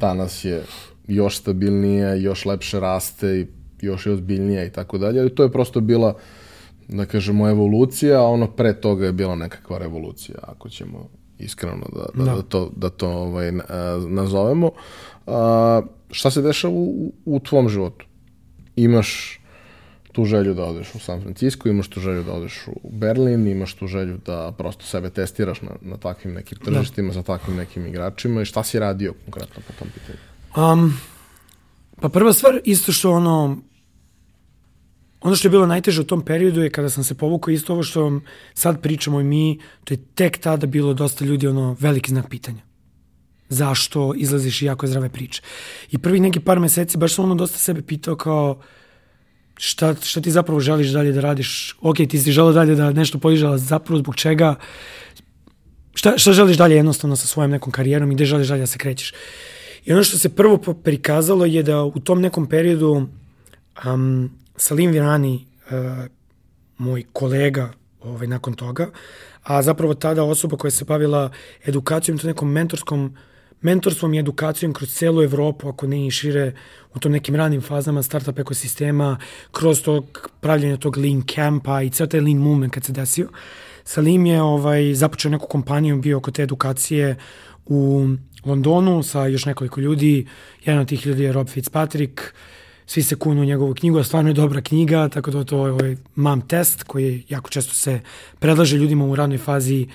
Danas je još stabilnije, još lepše raste i još je ozbiljnija i tako dalje. Ali to je prosto bila da kažemo evolucija, a ono pre toga je bila nekakva revolucija, ako ćemo iskreno da, da, da. da to, da to ovaj, nazovemo. A, šta se dešava u, u tvom životu? Imaš tu želju da odeš u San Francisco, imaš tu želju da odeš u Berlin, imaš tu želju da prosto sebe testiraš na, na takvim nekim da. tržištima, da. sa takvim nekim igračima i šta si radio konkretno po tom pitanju?
Um, pa prva stvar, isto što ono, ono što je bilo najteže u tom periodu je kada sam se povukao isto ovo što vam sad pričamo i mi, to je tek tada bilo dosta ljudi ono veliki znak pitanja zašto izlaziš jako zdrave priče. I prvih neki par meseci baš sam ono dosta sebe pitao kao šta, šta ti zapravo želiš dalje da radiš? Ok, ti si želeo dalje da nešto podižala, zapravo zbog čega? Šta, šta želiš dalje jednostavno sa svojom nekom karijerom i gde želiš dalje da se krećeš? I ono što se prvo prikazalo je da u tom nekom periodu um, Salim Virani, uh, moj kolega ovaj, nakon toga, a zapravo tada osoba koja se bavila edukacijom, to nekom mentorskom mentorstvom i edukacijom kroz celu Evropu, ako ne i šire, u tom nekim ranim fazama startup ekosistema, kroz tog pravljenja tog lean campa i ceo taj lean movement kad se desio. Salim je ovaj, započeo neku kompaniju, bio oko te edukacije u Londonu sa još nekoliko ljudi. Jedan od tih ljudi je Rob Fitzpatrick, svi se kunu u njegovu knjigu, a stvarno je dobra knjiga, tako da to je ovaj MAM test koji jako često se predlaže ljudima u radnoj fazi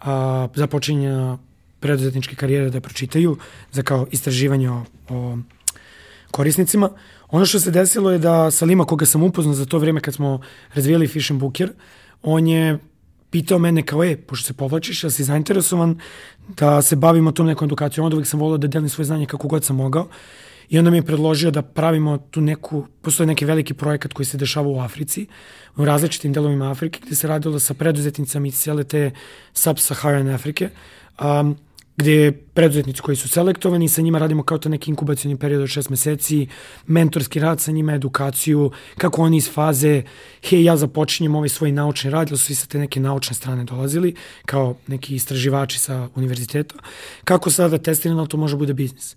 a, započinja preduzetničke karijere da pročitaju za kao istraživanje o, o korisnicima. Ono što se desilo je da Salima, koga sam upoznao za to vreme kad smo razvijali Fish and Booker, on je pitao mene kao, e, pošto se povlačiš, ja si zainteresovan da se bavimo tom nekom edukacijom, onda uvijek sam volao da delim svoje znanje kako god sam mogao. I onda mi je predložio da pravimo tu neku, postoje neki veliki projekat koji se dešava u Africi, u različitim delovima Afrike, gde se radilo sa preduzetnicama iz cijele te sub-Saharan Afrike. Um, gde preduzetnici koji su selektovani, sa njima radimo kao to neki inkubacijni period od šest meseci, mentorski rad sa njima, edukaciju, kako oni iz faze, hej, ja započinjem ovaj svoj naučni rad, ili su svi sa te neke naučne strane dolazili, kao neki istraživači sa univerziteta, kako sada testirano to može bude biznis.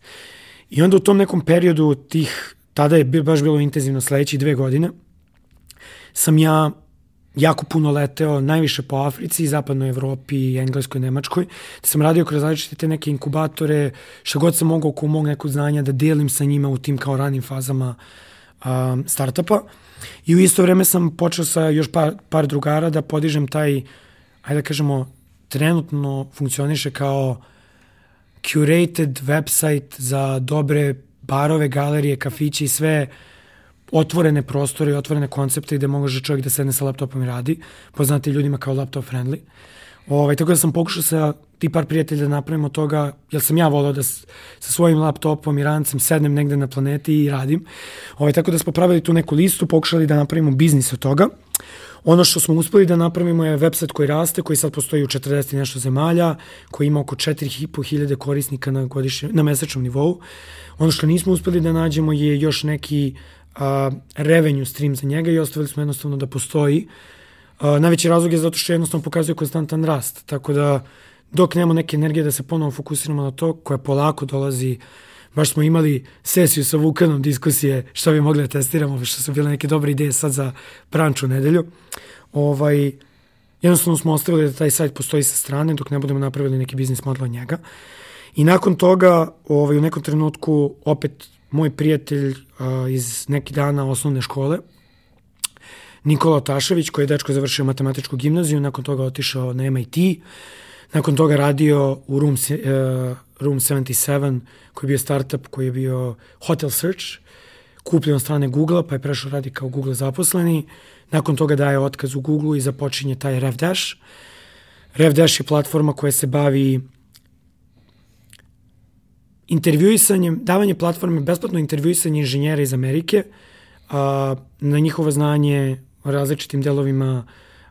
I onda u tom nekom periodu tih, tada je baš bilo intenzivno sledeći dve godine, sam ja jako puno leteo, najviše po Africi, zapadnoj Evropi, Engleskoj, Nemačkoj. Da sam radio kroz različite te neke inkubatore, šta god sam mogao oko mog nekog znanja da delim sa njima u tim kao ranim fazama um, startupa. I u isto vreme sam počeo sa još par, par drugara da podižem taj, ajde da kažemo, trenutno funkcioniše kao curated website za dobre barove, galerije, kafiće i sve uh, otvorene prostore i otvorene koncepte gde može čovjek da sedne sa laptopom i radi, poznati ljudima kao laptop friendly. Ovaj, tako da sam pokušao sa ti par prijatelja da napravimo toga, jer sam ja volao da s, sa svojim laptopom i rancem sednem negde na planeti i radim. Ovaj, tako da smo pravili tu neku listu, pokušali da napravimo biznis od toga. Ono što smo uspeli da napravimo je website koji raste, koji sad postoji u 40 i nešto zemalja, koji ima oko 4500 korisnika na, godišnje, na mesečnom nivou. Ono što nismo uspeli da nađemo je još neki a, revenue stream za njega i ostavili smo jednostavno da postoji. A, najveći razlog je zato što jednostavno pokazuje konstantan rast, tako da dok nemamo neke energije da se ponovo fokusiramo na to, koja polako dolazi, baš smo imali sesiju sa Vukanom diskusije što bi mogli da testiramo, što su bile neke dobre ideje sad za pranču nedelju. Ovaj, jednostavno smo ostavili da taj sajt postoji sa strane dok ne budemo napravili neki biznis model od njega. I nakon toga, ovaj, u nekom trenutku, opet moj prijatelj a, iz neki dana osnovne škole, Nikola Tašević, koji je dečko završio matematičku gimnaziju, nakon toga otišao na MIT, nakon toga radio u Room, uh, Room 77, koji je bio startup, koji je bio Hotel Search, kupljen od strane Google-a, pa je prešao radi kao Google zaposleni. Nakon toga daje otkaz u Google i započinje taj RevDash. RevDash je platforma koja se bavi intervjuisanjem, davanje platforme, besplatno intervjuisanje inženjera iz Amerike a, na njihovo znanje o različitim delovima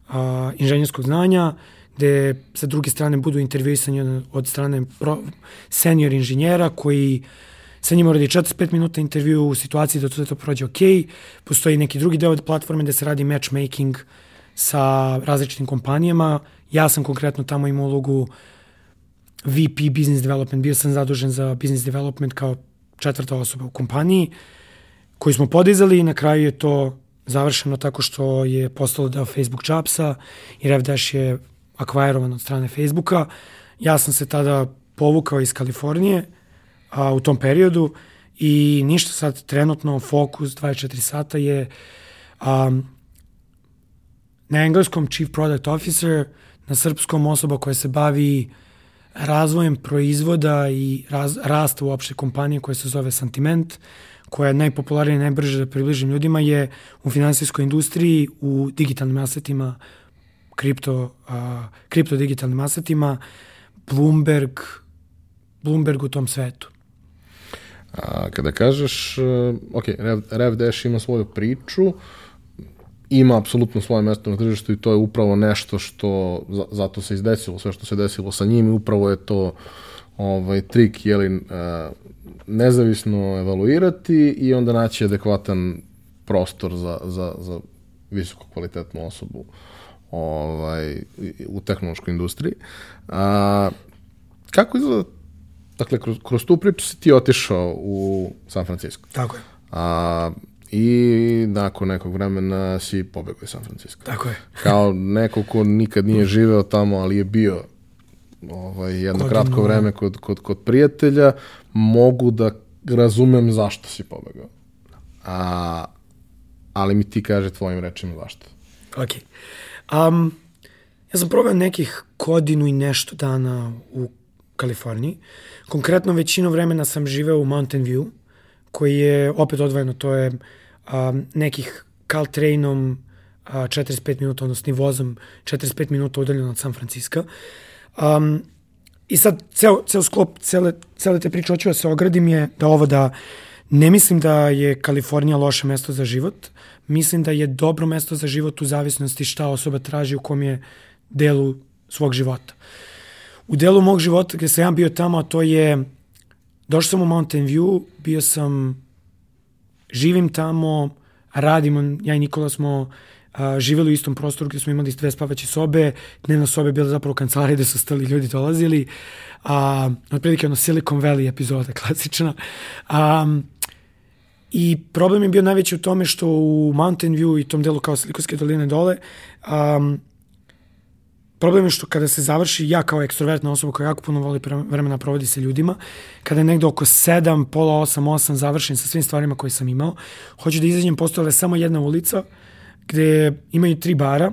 a, inženjerskog znanja, gde sa druge strane budu intervjuisanje od strane pro, senior inženjera koji sa njima radi 45 minuta intervju u situaciji da to, to prođe ok. Postoji neki drugi deo od platforme gde se radi matchmaking sa različitim kompanijama. Ja sam konkretno tamo imao ulogu uh, VP Business Development, bio sam zadužen za Business Development kao četvrta osoba u kompaniji, koju smo podizali i na kraju je to završeno tako što je postalo deo Facebook Jobsa i RevDash je akvajerovan od strane Facebooka. Ja sam se tada povukao iz Kalifornije a, u tom periodu i ništa sad trenutno fokus 24 sata je a, na engleskom Chief Product Officer, na srpskom osoba koja se bavi razvojem proizvoda i raz, rasta uopšte kompanije koja se zove Sentiment, koja je najpopularnija i najbrže da približim ljudima, je u finansijskoj industriji, u digitalnim asetima, kripto, a, kripto digitalnim asetima, Bloomberg, Bloomberg u tom svetu.
A, kada kažeš, ok, Rev, Rev Dash ima svoju priču, ima apsolutno svoje mesto na tržištu i to je upravo nešto što zato se izdesilo, sve što se desilo sa njim i upravo je to ovaj, trik, jeli, nezavisno evaluirati i onda naći adekvatan prostor za, za, za visoko kvalitetnu osobu ovaj, u tehnološkoj industriji. A, kako izgleda dakle, kroz, kroz tu priču si ti otišao u San Francisco.
Tako je.
A, I nakon nekog vremena si pobegao iz San Francisco.
Tako je.
Kao neko ko nikad nije živeo tamo, ali je bio ovaj, jedno
Godinu.
kratko vreme kod, kod, kod prijatelja, mogu da razumem zašto si pobegao. A, ali mi ti kaže tvojim rečima zašto.
Ok. Um, ja sam probao nekih godinu i nešto dana u Kaliforniji. Konkretno većinu vremena sam živeo u Mountain View, koji je opet odvojeno, to je um, nekih Caltrainom uh, 45 minuta, odnosno vozom 45 minuta udaljeno od San Francisco. Um, I sad, ceo, ceo sklop cele, cele te priče hoću da se ogradim je da ovo da ne mislim da je Kalifornija loše mesto za život, mislim da je dobro mesto za život u zavisnosti šta osoba traži u kom je delu svog života. U delu mog života gde sam ja bio tamo, to je, došao sam u Mountain View, bio sam, živim tamo, radimo, ja i Nikola smo a, živeli u istom prostoru gde smo imali dve spavaće sobe, dnevna soba je bila zapravo kancelarija gde su stali ljudi dolazili, a, otprilike ono Silicon Valley epizoda [LAUGHS] klasična. A, I problem je bio najveći u tome što u Mountain View i tom delu kao Silikonske doline dole, um, problem je što kada se završi, ja kao ekstrovertna osoba koja jako puno voli vremena provodi sa ljudima, kada je negde oko 7, pola 8, 8 završen sa svim stvarima koje sam imao, hoću da izađem, postojala je samo jedna ulica gde imaju tri bara,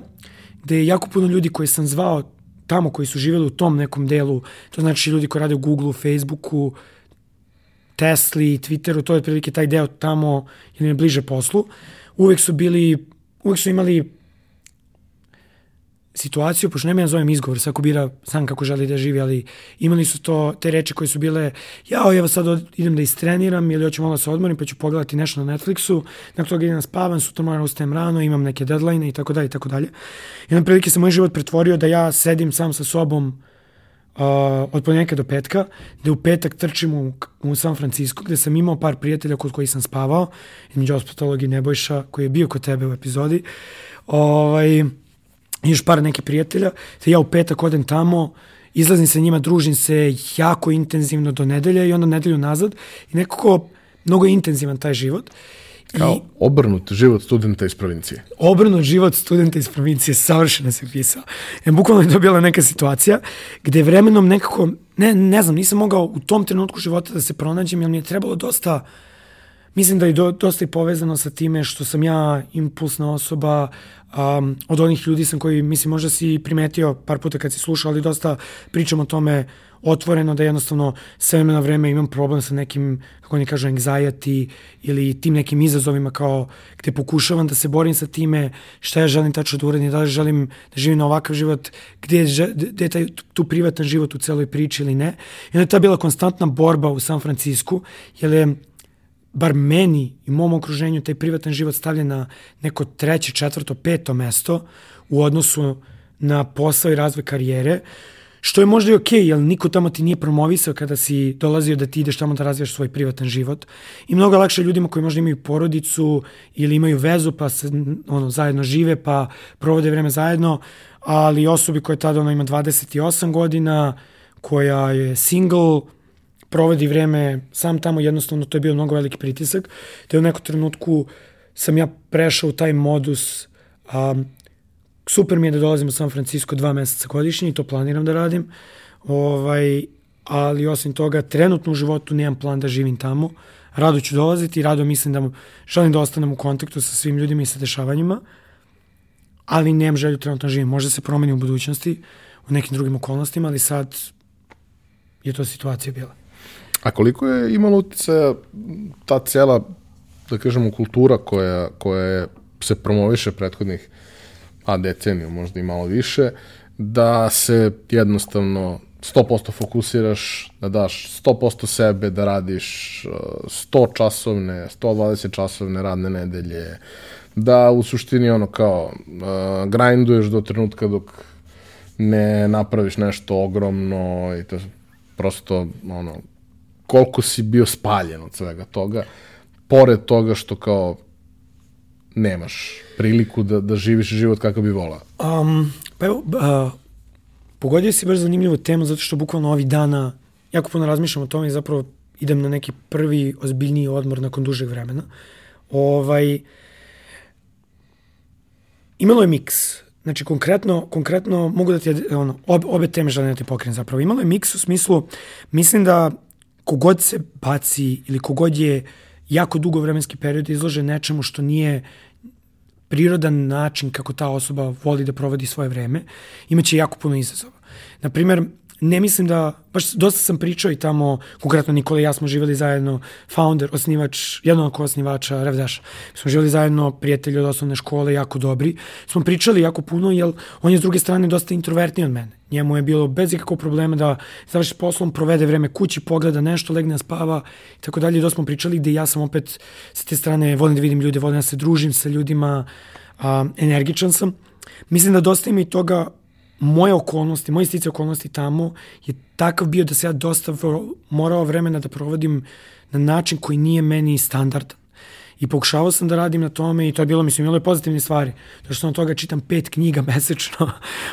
gde je jako puno ljudi koje sam zvao tamo koji su živeli u tom nekom delu, to znači ljudi koji rade u Googleu, Facebooku, Tesli, Twitteru, to je otprilike taj deo tamo, jer je bliže poslu. Uvek su bili, uvek su imali situaciju, pošto nema ja zovem izgovor, svako bira sam kako želi da živi, ali imali su to, te reči koje su bile, jao, evo sad idem da istreniram ili hoću malo da se odmorim, pa ću pogledati nešto na Netflixu, nakon toga idem na spavan, sutra moram da ustajem rano, imam neke deadline i tako dalje i tako dalje. I na prilike se moj život pretvorio da ja sedim sam sa sobom uh, od ponedjeljka do petka, gde u petak trčim u, u San Francisco, gde sam imao par prijatelja kod kojih sam spavao, između ostalogi Nebojša, koji je bio kod tebe u epizodi, ovaj, i još par nekih prijatelja, te ja u petak odem tamo, izlazim sa njima, družim se jako intenzivno do nedelja i onda nedelju nazad i nekako mnogo je intenzivan taj život.
Kao
I
obrnut život studenta iz provincije.
obrnut život studenta iz provincije, savršeno se pisao. E, bukvalno je to bila neka situacija gde vremenom nekako, ne, ne znam, nisam mogao u tom trenutku života da se pronađem, jer mi je trebalo dosta, mislim da je do, dosta i povezano sa time što sam ja impulsna osoba, um, od onih ljudi sam koji, mislim, možda si primetio par puta kad si slušao, ali dosta pričam o tome otvoreno da jednostavno sve vreme na vreme imam problem sa nekim, kako oni kažu, anxiety ili tim nekim izazovima kao gde pokušavam da se borim sa time šta ja želim tačno da uradim, da li želim da živim na ovakav život, gde gde je taj, tu privatan život u celoj priči ili ne. I onda je ta bila konstantna borba u San Francisku, jer je bar meni i mom okruženju taj privatan život stavljen na neko treće, četvrto, peto mesto u odnosu na posao i razvoj karijere, što je možda i okej, okay, jer niko tamo ti nije promovisao kada si dolazio da ti ideš tamo da razvijaš svoj privatan život. I mnogo lakše ljudima koji možda imaju porodicu ili imaju vezu pa se ono, zajedno žive pa provode vreme zajedno, ali osobi koja tada ono, ima 28 godina, koja je single, provodi vreme sam tamo, jednostavno to je bio mnogo veliki pritisak, te u nekom trenutku sam ja prešao u taj modus, um, super mi je da dolazim u San Francisco dva meseca godišnje i to planiram da radim, ovaj, ali osim toga trenutno u životu nemam plan da živim tamo, rado ću dolaziti, rado mislim da želim da ostanem u kontaktu sa svim ljudima i sa dešavanjima, ali nemam želju trenutno da živim. Možda se promeni u budućnosti, u nekim drugim okolnostima, ali sad je to situacija bila.
A koliko je imalo uticaja ta cijela, da kažemo, kultura koja, koja se promoviše prethodnih a deceniju, možda i malo više, da se jednostavno 100% fokusiraš, da daš 100% sebe, da radiš uh, 100 časovne, 120 časovne radne nedelje, da u suštini ono kao uh, grinduješ do trenutka dok ne napraviš nešto ogromno i to prosto ono koliko si bio spaljen od svega toga, pored toga što kao nemaš priliku da, da živiš život kakav bi volao.
Um, pa evo, uh, pogodio si baš zanimljivu temu zato što bukvalno ovih dana jako puno razmišljam o tome i zapravo idem na neki prvi ozbiljniji odmor nakon dužeg vremena. Ovaj, imalo je miks. Znači, konkretno, konkretno mogu da ti, ono, obe, obe teme želim da ti pokrenem zapravo. Imalo je miks u smislu, mislim da kogod se baci ili kogod je jako dugo vremenski period izložen nečemu što nije prirodan način kako ta osoba voli da provodi svoje vreme, imaće jako puno izazova. Naprimer, ne mislim da, baš dosta sam pričao i tamo, konkretno Nikola i ja smo živjeli zajedno, founder, osnivač, jedan od osnivača Revdaša. Smo živjeli zajedno, prijatelji od osnovne škole, jako dobri. Smo pričali jako puno, jer on je s druge strane dosta introvertniji od mene. Njemu je bilo bez ikakvog problema da završi poslom, provede vreme kući, pogleda nešto, legne, spava i tako dalje. Dosta smo pričali gde ja sam opet sa te strane, volim da vidim ljude, volim da se družim sa ljudima, a, energičan sam. Mislim da dosta ima i toga moje okolnosti, moje stice okolnosti tamo je takav bio da se ja dosta morao vremena da provodim na način koji nije meni standardan. I pokušavao sam da radim na tome i to je bilo, mislim, imalo je pozitivne stvari. To što od toga čitam pet knjiga [LAUGHS] mesečno,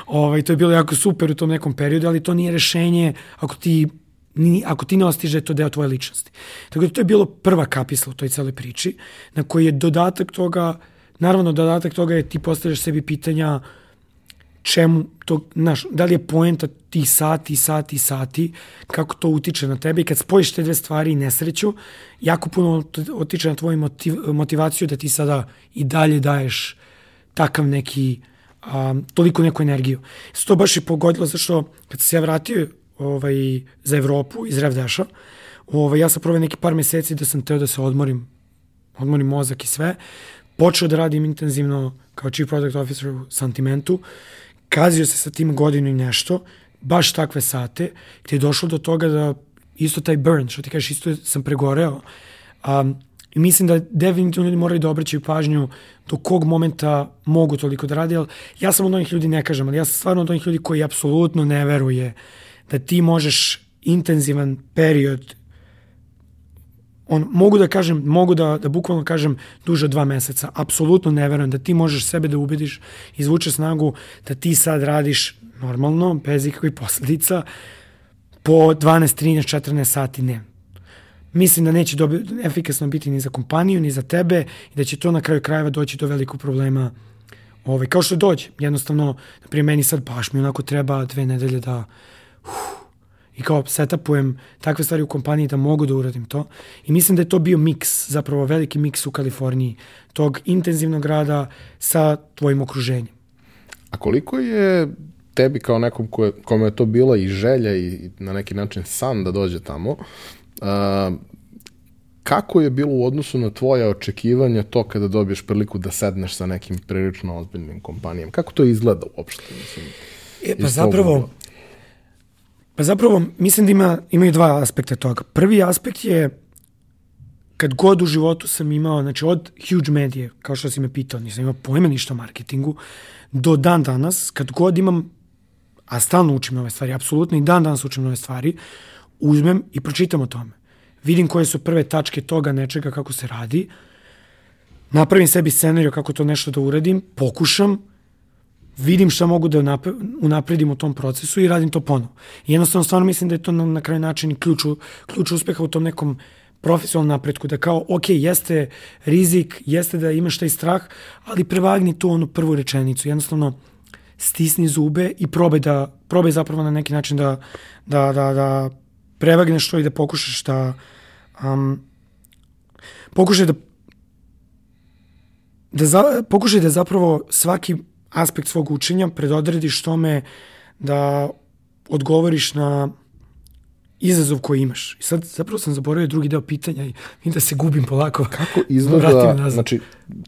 ovaj, to je bilo jako super u tom nekom periodu, ali to nije rešenje ako ti ni, ako ti ne ostiže to deo tvoje ličnosti. Tako da to je bilo prva kapisla u toj celoj priči, na koji je dodatak toga, naravno dodatak toga je ti postavljaš sebi pitanja uh, čemu to, znaš, da li je poenta ti sati, sati, sati, kako to utiče na tebe i kad spojiš te dve stvari i nesreću, jako puno otiče na tvoju motiv, motivaciju da ti sada i dalje daješ takav neki, um, toliko neku energiju. Se to baš i pogodilo zašto kad se ja vratio ovaj, za Evropu iz Revdeša, ovaj, ja sam proveo neki par meseci da sam teo da se odmorim, odmorim mozak i sve, počeo da radim intenzivno kao chief product officer u Santimentu kazio se sa tim godinu i nešto, baš takve sate, gde je došlo do toga da isto taj burn, što ti kažeš, isto sam pregoreo. Um, I mislim da definitivno ljudi moraju da obraćaju pažnju do kog momenta mogu toliko da radi, ali ja sam od onih ljudi, ne kažem, ali ja sam stvarno od onih ljudi koji apsolutno ne veruje da ti možeš intenzivan period on, mogu da kažem, mogu da, da bukvalno kažem duže dva meseca. Apsolutno ne verujem da ti možeš sebe da ubediš, izvuče snagu da ti sad radiš normalno, bez ikakvih posledica, po 12, 13, 14 sati ne. Mislim da neće dobi, efikasno biti ni za kompaniju, ni za tebe i da će to na kraju krajeva doći do velikog problema Ovaj, kao što dođe. Jednostavno, na primjer, meni sad baš mi onako treba dve nedelje da uh, i kao setupujem takve stvari u kompaniji da mogu da uradim to. I mislim da je to bio miks, zapravo veliki miks u Kaliforniji, tog intenzivnog rada sa tvojim okruženjem.
A koliko je tebi kao nekom koje, kome je to bila i želja i na neki način san da dođe tamo, uh, kako je bilo u odnosu na tvoje očekivanja to kada dobiješ priliku da sedneš sa nekim prilično ozbiljnim kompanijama? Kako to izgleda uopšte? Mislim,
e, pa zapravo, Pa zapravo mislim da ima, imaju dva aspekta toga. Prvi aspekt je kad god u životu sam imao, znači od huge medije, kao što si me pitao, nisam imao pojma ništa o marketingu, do dan danas, kad god imam, a stalno učim nove stvari, apsolutno i dan danas učim nove stvari, uzmem i pročitam o tome. Vidim koje su prve tačke toga nečega kako se radi, napravim sebi scenariju kako to nešto da uradim, pokušam, vidim šta mogu da unapredim u tom procesu i radim to ponovo. I jednostavno stvarno mislim da je to na, na kraju način ključ, ključ uspeha u tom nekom profesionalnom napretku, da kao, ok, jeste rizik, jeste da imaš taj strah, ali prevagni tu onu prvu rečenicu, jednostavno stisni zube i probaj da, probaj zapravo na neki način da, da, da, da prevagneš to i da pokušaš da um, pokušaj da da za, pokušaj da zapravo svaki aspekt svog učenja, predodrediš tome da odgovoriš na izazov koji imaš. I sad zapravo sam zaboravio drugi deo pitanja i, i da se gubim polako.
Kako [LAUGHS] izgleda, znači,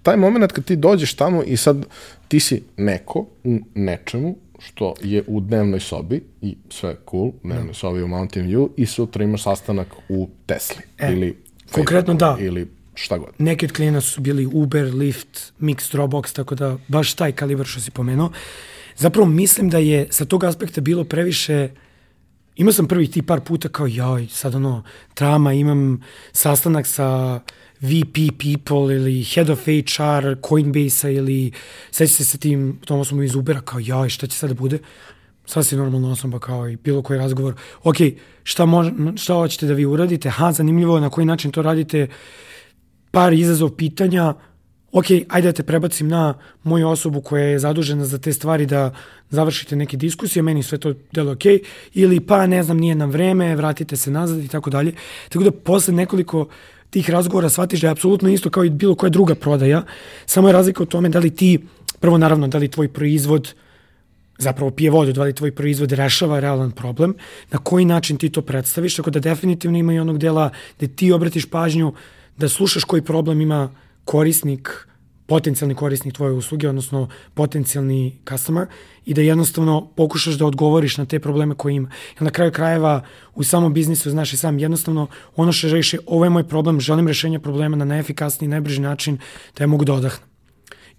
taj moment kad ti dođeš tamo i sad ti si neko u nečemu što je u dnevnoj sobi i sve cool, u dnevnoj no. sobi u Mountain View i sutra imaš sastanak u Tesli e, ili
konkretno da.
ili šta god.
Neki od klijena su bili Uber, Lyft, Mix, Dropbox, tako da baš taj kalibar što si pomenuo. Zapravo mislim da je sa tog aspekta bilo previše imao sam prvi ti par puta kao joj, sad ono, trama, imam sastanak sa VP people ili head of HR Coinbase-a ili seća se sa tim Tomasom iz Ubera kao joj, šta će sad da bude? sasvim normalna osoba kao i bilo koji razgovor. Ok, šta, mož, šta hoćete da vi uradite? Ha, zanimljivo na koji način to radite. Par izazov pitanja, ok, ajde da te prebacim na moju osobu koja je zadužena za te stvari da završite neke diskusije, meni sve to delo ok, ili pa ne znam, nije nam vreme, vratite se nazad i tako dalje. Tako da posle nekoliko tih razgovora shvatiš da je apsolutno isto kao i bilo koja druga prodaja, samo je razlika u tome da li ti, prvo naravno, da li tvoj proizvod zapravo pije vodu, da li tvoj proizvod rešava realan problem, na koji način ti to predstaviš, tako da definitivno ima i onog dela da ti obratiš pažnju da slušaš koji problem ima korisnik, potencijalni korisnik tvoje usluge, odnosno potencijalni customer i da jednostavno pokušaš da odgovoriš na te probleme koje ima. Jer na kraju krajeva u samom biznisu, znaš i sam, jednostavno ono što reši, ovo je moj problem, želim rešenje problema na najefikasniji, najbrži način da ja mogu da odahnem.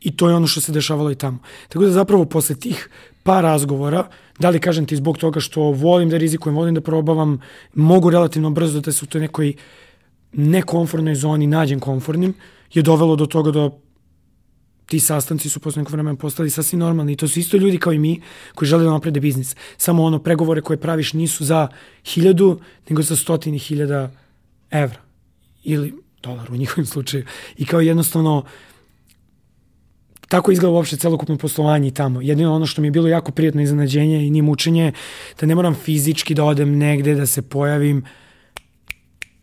I to je ono što se dešavalo i tamo. Tako da zapravo posle tih par razgovora, da li kažem ti zbog toga što volim da rizikujem, volim da probavam, mogu relativno brzo da se u toj nekoj nekomfortnoj zoni nađem komfortnim, je dovelo do toga da ti sastanci su posle nekog vremena postali sasvim normalni i to su isto ljudi kao i mi koji žele da naprede biznis. Samo ono pregovore koje praviš nisu za hiljadu, nego za stotini hiljada evra ili dolara u njihovim slučaju. I kao jednostavno tako izgleda uopšte celokupno poslovanje tamo. Jedino ono što mi je bilo jako prijatno iznenađenje i nije mučenje, da ne moram fizički da odem negde, da se pojavim,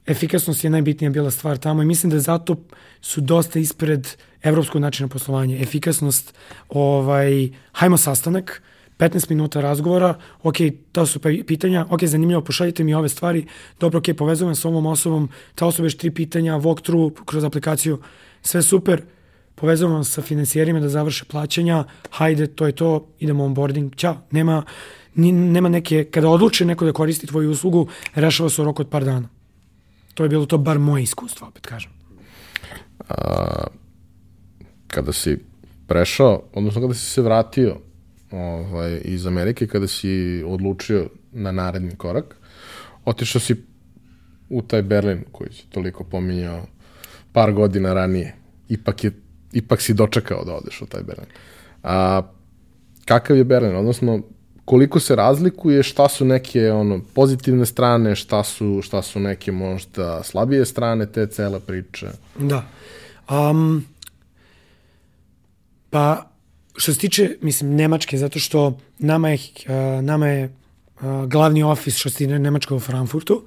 efikasnost je najbitnija bila stvar tamo i mislim da zato su dosta ispred evropskog načina poslovanja. Efikasnost, ovaj, hajmo sastanak, 15 minuta razgovora, ok, to su pitanja, ok, zanimljivo, pošaljite mi ove stvari, dobro, ok, povezujem s ovom osobom, ta osoba je tri pitanja, walkthrough kroz aplikaciju, sve super, povezujem sa financijerima da završe plaćanja, hajde, to je to, idemo onboarding, ćao, nema, nema neke, kada odluči neko da koristi tvoju uslugu, rešava se u roku od par dana. To je bilo to bar moje iskustvo, opet kažem.
A, kada si prešao, odnosno kada si se vratio ovaj, iz Amerike, kada si odlučio na naredni korak, otišao si u taj Berlin koji si toliko pominjao par godina ranije. Ipak, je, ipak si dočekao da odeš u taj Berlin. A, kakav je Berlin? Odnosno, koliko se razlikuje, šta su neke ono pozitivne strane, šta su šta su neke možda slabije strane te cele priče.
Da. Um, pa što se tiče, mislim, Nemačke, zato što nama je, uh, nama je uh, glavni ofis što se tiče Nemačka u Frankfurtu,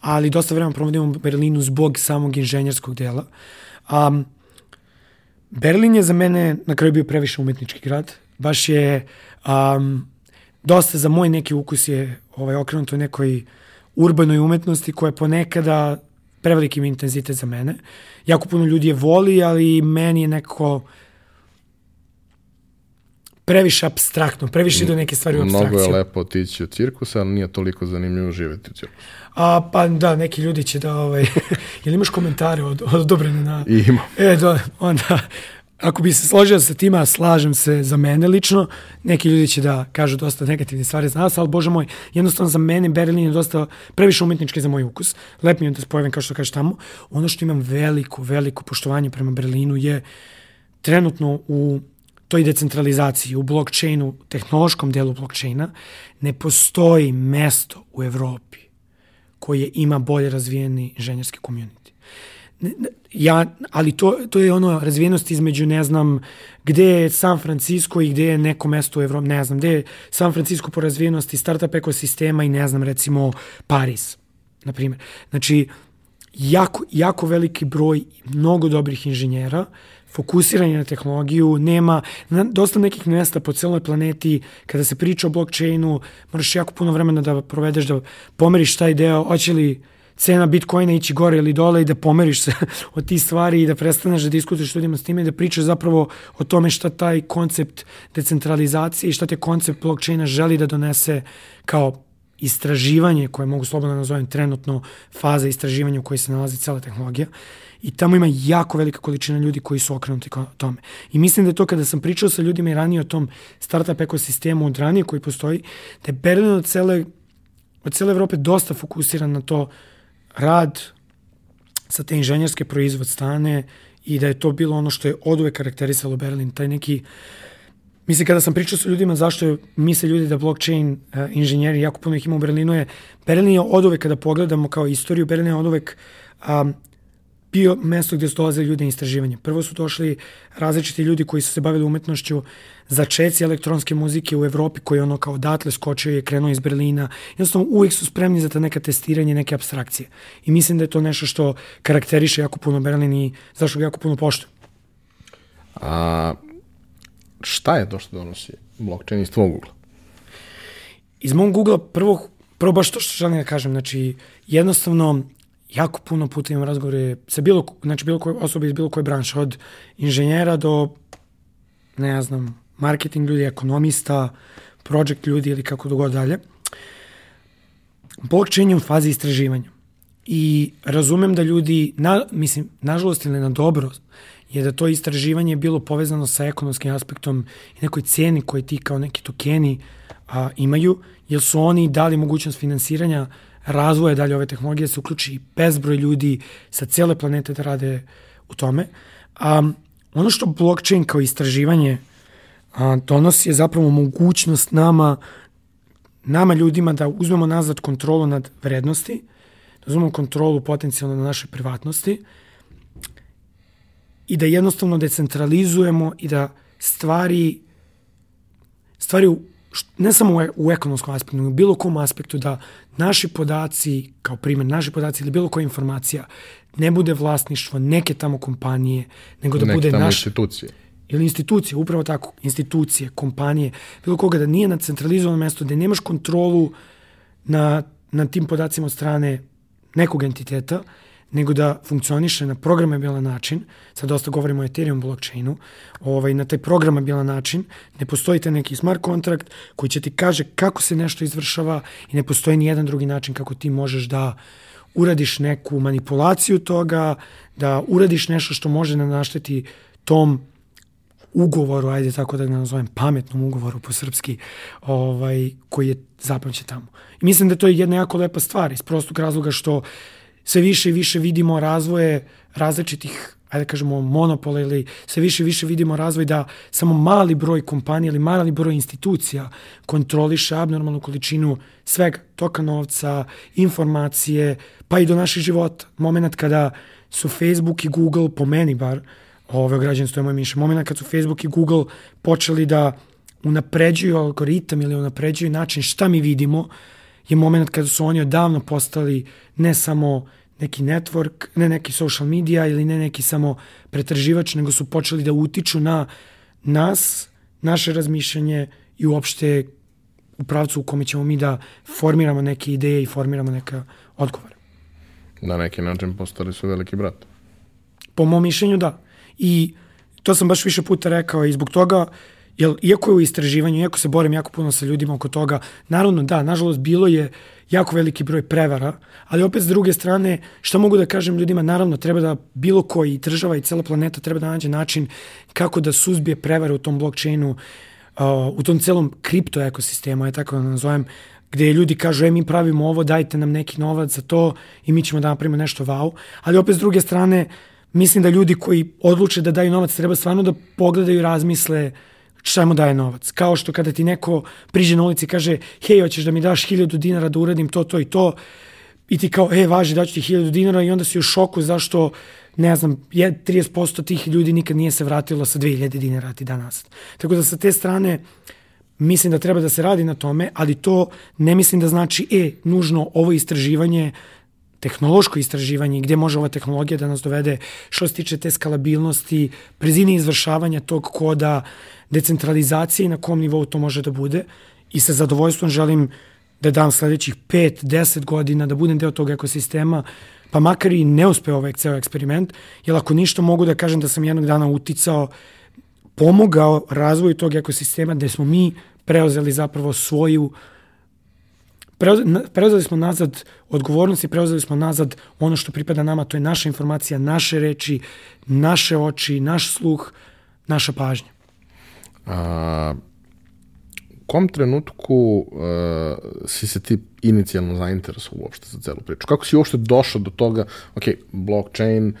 ali dosta vremena provodimo u Berlinu zbog samog inženjerskog dela. Um, Berlin je za mene na kraju bio previše umetnički grad. Baš je um, dosta za moj neki ukus je ovaj, okrenuto nekoj urbanoj umetnosti koja je ponekada preveliki intenzitet za mene. Jako puno ljudi je voli, ali meni je neko previše abstraktno, previše do neke stvari u abstrakciju.
Mnogo je lepo otići u cirkus, ali nije toliko zanimljivo živeti u cirkusu.
A, pa da, neki ljudi će da, ovaj, [LAUGHS] jel imaš komentare od, od odobrene na...
Imam.
E, da, onda, ako bi se složio sa tima, slažem se za mene lično. Neki ljudi će da kažu dosta negativne stvari za nas, ali bože moj, jednostavno za mene Berlin je dosta previše umetnički za moj ukus. Lep mi je da se pojavim kao što kažeš tamo. Ono što imam veliko, veliko poštovanje prema Berlinu je trenutno u toj decentralizaciji, u blockchainu, tehnološkom delu blockchaina, ne postoji mesto u Evropi koje ima bolje razvijeni inženjerski community ja, ali to, to je ono razvijenost između, ne znam, gde je San Francisco i gde je neko mesto u Evropi, ne znam, gde je San Francisco po razvijenosti startup ekosistema i ne znam, recimo Paris, na primjer. Znači, jako, jako veliki broj mnogo dobrih inženjera, fokusiranje na tehnologiju, nema na, dosta nekih mesta po celoj planeti, kada se priča o blockchainu, moraš jako puno vremena da provedeš, da pomeriš taj deo, hoće li cena Bitcoina ići gore ili dole i da pomeriš se [LAUGHS] od tih stvari i da prestaneš da diskutuješ ljudima s time i da pričaš zapravo o tome šta taj koncept decentralizacije i šta te koncept blockchaina želi da donese kao istraživanje koje mogu slobodno da nazovem trenutno faza istraživanja u kojoj se nalazi cela tehnologija i tamo ima jako velika količina ljudi koji su okrenuti ka tome. I mislim da je to kada sam pričao sa ljudima i ranije o tom startup ekosistemu od ranije koji postoji, da je Berlin od cele, od cele Evrope dosta fokusiran na to rad sa te inženjerske proizvod stane i da je to bilo ono što je od uvek karakterisalo Berlin, taj neki Mislim, kada sam pričao sa ljudima zašto misle ljudi da blockchain uh, inženjeri, jako puno ih ima u Berlinu, je Berlin je od uvek, kada pogledamo kao istoriju, Berlin je od uvek um, bio mesto gde su dolazili ljudi na istraživanje. Prvo su došli različiti ljudi koji su se bavili umetnošću, začeci elektronske muzike u Evropi koji ono kao datle skočio je krenuo iz Berlina. Jednostavno uvijek su spremni za ta neka testiranje, neke abstrakcije. I mislim da je to nešto što karakteriše jako puno Berlin i zašto ga jako puno poštuju.
A šta je to što donosi blockchain iz tvojeg ugla?
Iz mog Google prvo, prvo baš to što želim da kažem, znači jednostavno jako puno puta imam razgovore sa bilo, znači bilo koje osobe iz bilo koje branše, od inženjera do, ne znam, marketing ljudi, ekonomista, project ljudi ili kako god dalje. Blockchain je u fazi istraživanja. I razumem da ljudi, na, mislim, nažalost ili na dobro, je da to istraživanje bilo povezano sa ekonomskim aspektom i nekoj ceni koje ti kao neki tokeni a, imaju, jer su oni dali mogućnost finansiranja razvoja dalje ove tehnologije, se uključi bezbroj ljudi sa cele planete da rade u tome. A, ono što blockchain kao istraživanje a, donosi je zapravo mogućnost nama, nama ljudima da uzmemo nazad kontrolu nad vrednosti, da uzmemo kontrolu potencijalno na naše privatnosti i da jednostavno decentralizujemo i da stvari stvari ne samo u, u ekonomskom aspektu, nego u bilo kom aspektu da naši podaci, kao primjer, naši podaci ili bilo koja informacija ne bude vlasništvo neke tamo kompanije, nego da
neke
bude
tamo
naš...
institucije.
Ili institucije, upravo tako, institucije, kompanije, bilo koga da nije na centralizovanom mestu, da nemaš kontrolu na, na tim podacima od strane nekog entiteta, nego da funkcioniše na programabilan način, sad dosta govorimo o Ethereum blockchainu, ovaj, na taj programabilan način, ne postoji te neki smart kontrakt koji će ti kaže kako se nešto izvršava i ne postoji ni jedan drugi način kako ti možeš da uradiš neku manipulaciju toga, da uradiš nešto što može da našteti tom ugovoru, ajde tako da ga nazovem, pametnom ugovoru po srpski, ovaj, koji je zapamće tamo. I mislim da to je jedna jako lepa stvar iz prostog razloga što sve više i više vidimo razvoje različitih ajde da kažemo monopola ili sve više i više vidimo razvoj da samo mali broj kompanija ili mali broj institucija kontroliše abnormalnu količinu svega, toka novca, informacije, pa i do naših života. Moment kada su Facebook i Google, po meni bar, ove građani stoje moje miše, moment kad su Facebook i Google počeli da unapređuju algoritam ili unapređuju način šta mi vidimo, je moment kada su oni odavno postali ne samo neki network, ne neki social media ili ne neki samo pretraživač, nego su počeli da utiču na nas, naše razmišljanje i uopšte u pravcu u kome ćemo mi da formiramo neke ideje i formiramo neka odgovore.
Na neki način postali su veliki brat.
Po mom mišljenju da. I to sam baš više puta rekao i zbog toga Jer, iako je u istraživanju, iako se borim jako puno sa ljudima oko toga, naravno da, nažalost bilo je jako veliki broj prevara, ali opet s druge strane, šta mogu da kažem ljudima, naravno treba da bilo koji država i cela planeta treba da nađe način kako da suzbije prevare u tom blockchainu, uh, u tom celom kripto ekosistemu, je tako da nazovem, gde ljudi kažu, e, mi pravimo ovo, dajte nam neki novac za to i mi ćemo da napravimo nešto wow. Ali opet s druge strane, mislim da ljudi koji odluče da daju novac treba stvarno da pogledaju razmisle uh, šta mu daje novac. Kao što kada ti neko priđe na ulici i kaže, hej, hoćeš da mi daš hiljadu dinara da uradim to, to i to, i ti kao, e, važi, daću ti hiljadu dinara i onda si u šoku zašto, ne znam, 30% tih ljudi nikad nije se vratilo sa 2000 dinara ti danas. Tako da sa te strane, mislim da treba da se radi na tome, ali to ne mislim da znači, e, nužno ovo istraživanje tehnološko istraživanje gde može ova tehnologija da nas dovede što se tiče te skalabilnosti, brzine izvršavanja tog koda, decentralizacije i na kom nivou to može da bude. I sa zadovoljstvom želim da dam sledećih 5-10 godina da budem deo tog ekosistema, pa makar i ne uspe ovaj ceo eksperiment, jer ako ništa mogu da kažem da sam jednog dana uticao, pomogao razvoju tog ekosistema gde smo mi preuzeli zapravo svoju preuzeli smo nazad odgovornost i preuzeli smo nazad ono što pripada nama, to je naša informacija, naše reči, naše oči, naš sluh, naša pažnja.
A, u kom trenutku uh, si se ti inicijalno zainteresovao uopšte za celu priču? Kako si uopšte došao do toga, ok, blockchain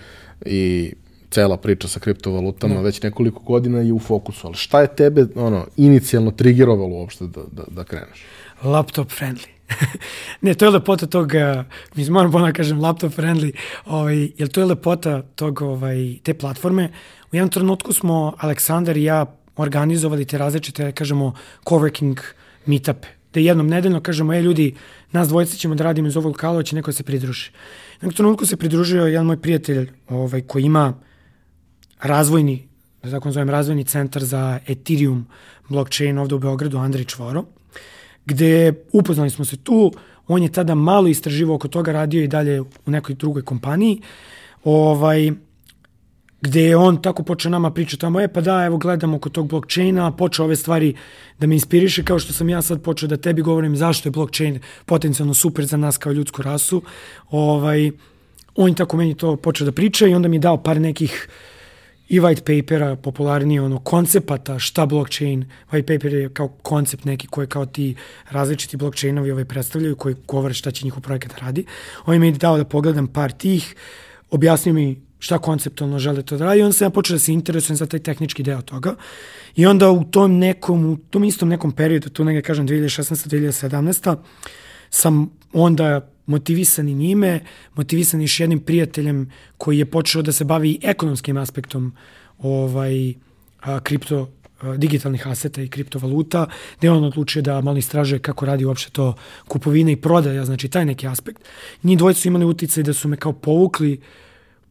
i cela priča sa kriptovalutama da. već nekoliko godina je u fokusu, ali šta je tebe ono, inicijalno trigerovalo uopšte da, da, da kreneš?
Laptop friendly. [LAUGHS] ne, to je lepota tog, uh, mi moram bolno da kažem laptop friendly, ovaj, jer to je lepota tog, ovaj, te platforme. U jednom trenutku smo, Aleksandar i ja, organizovali te različite, kažemo, coworking meetup, da jednom nedeljno kažemo, e ljudi, nas dvojice ćemo da radimo iz ovog lokala, će neko da se pridruži. Jednom trenutku se pridružio jedan moj prijatelj ovaj, koji ima razvojni, da tako nazovem, razvojni centar za Ethereum blockchain ovde u Beogradu, Andrej Čvoro, gde upoznali smo se tu, on je tada malo istraživo oko toga, radio i dalje u nekoj drugoj kompaniji, ovaj, gde je on tako počeo nama pričati tamo, e pa da, evo gledam oko tog blockchaina, počeo ove stvari da me inspiriše, kao što sam ja sad počeo da tebi govorim zašto je blockchain potencijalno super za nas kao ljudsku rasu. Ovaj, on je tako meni to počeo da priča i onda mi je dao par nekih i white papera, popularnije ono, koncepata šta blockchain, white paper je kao koncept neki koji kao ti različiti blockchainovi ovaj predstavljaju, koji govore šta će njihov projekat da radi. On mi je dao da pogledam par tih, objasnio mi šta konceptualno žele to da radi i onda sam ja počeo da se interesujem za taj tehnički deo toga. I onda u tom nekom, u tom istom nekom periodu, tu negde kažem 2016. 2017. sam onda motivisan i njime, motivisan još jednim prijateljem koji je počeo da se bavi ekonomskim aspektom ovaj, a, kripto a, digitalnih aseta i kriptovaluta, gde on odlučio da malo istražuje kako radi uopšte to kupovina i prodaja, znači taj neki aspekt. Njih dvojice su imali uticaj da su me kao povukli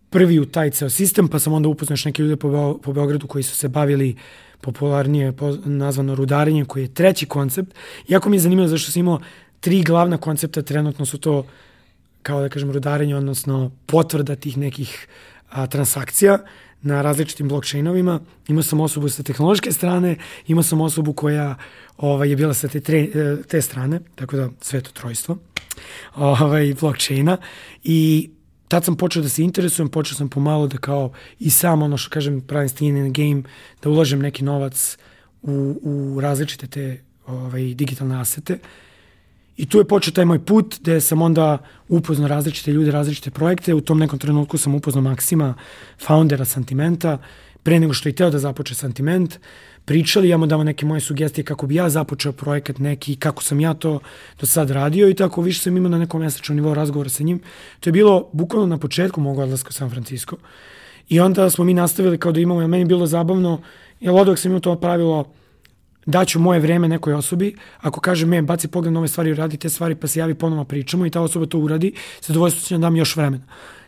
prvi u taj ceo sistem, pa sam onda upoznao neke ljude po, po Beogradu koji su se bavili popularnije po, nazvano rudarenje, koji je treći koncept. Iako mi je zanimljivo zašto sam imao tri glavna koncepta, trenutno su to kao da kažem rudarenje, odnosno potvrda tih nekih a, transakcija na različitim blockchainovima. Imao sam osobu sa tehnološke strane, imao sam osobu koja ovaj, je bila sa te, tre, te strane, tako da sve to trojstvo ovaj, blockchaina i tad sam počeo da se interesujem, počeo sam pomalo da kao i sam ono što kažem pravim skin in the game, da ulažem neki novac u, u različite te ovaj, digitalne asete. I tu je počeo taj moj put gde sam onda upoznao različite ljude, različite projekte. U tom nekom trenutku sam upoznao Maksima, foundera Santimenta, pre nego što je teo da započe Santiment. Pričali, ja mu damo neke moje sugestije kako bi ja započeo projekat neki, kako sam ja to do sad radio i tako više sam imao na nekom mesečnom nivou razgovora sa njim. To je bilo bukvalno na početku mog odlaska u San Francisco. I onda smo mi nastavili kao da imamo, jer meni bilo zabavno, jer od sam imao to pravilo daću moje vreme nekoj osobi, ako kaže me, baci pogled na ove stvari, radi te stvari, pa se javi ponovno pričamo i ta osoba to uradi, zadovoljstvo će nam dam još vremena.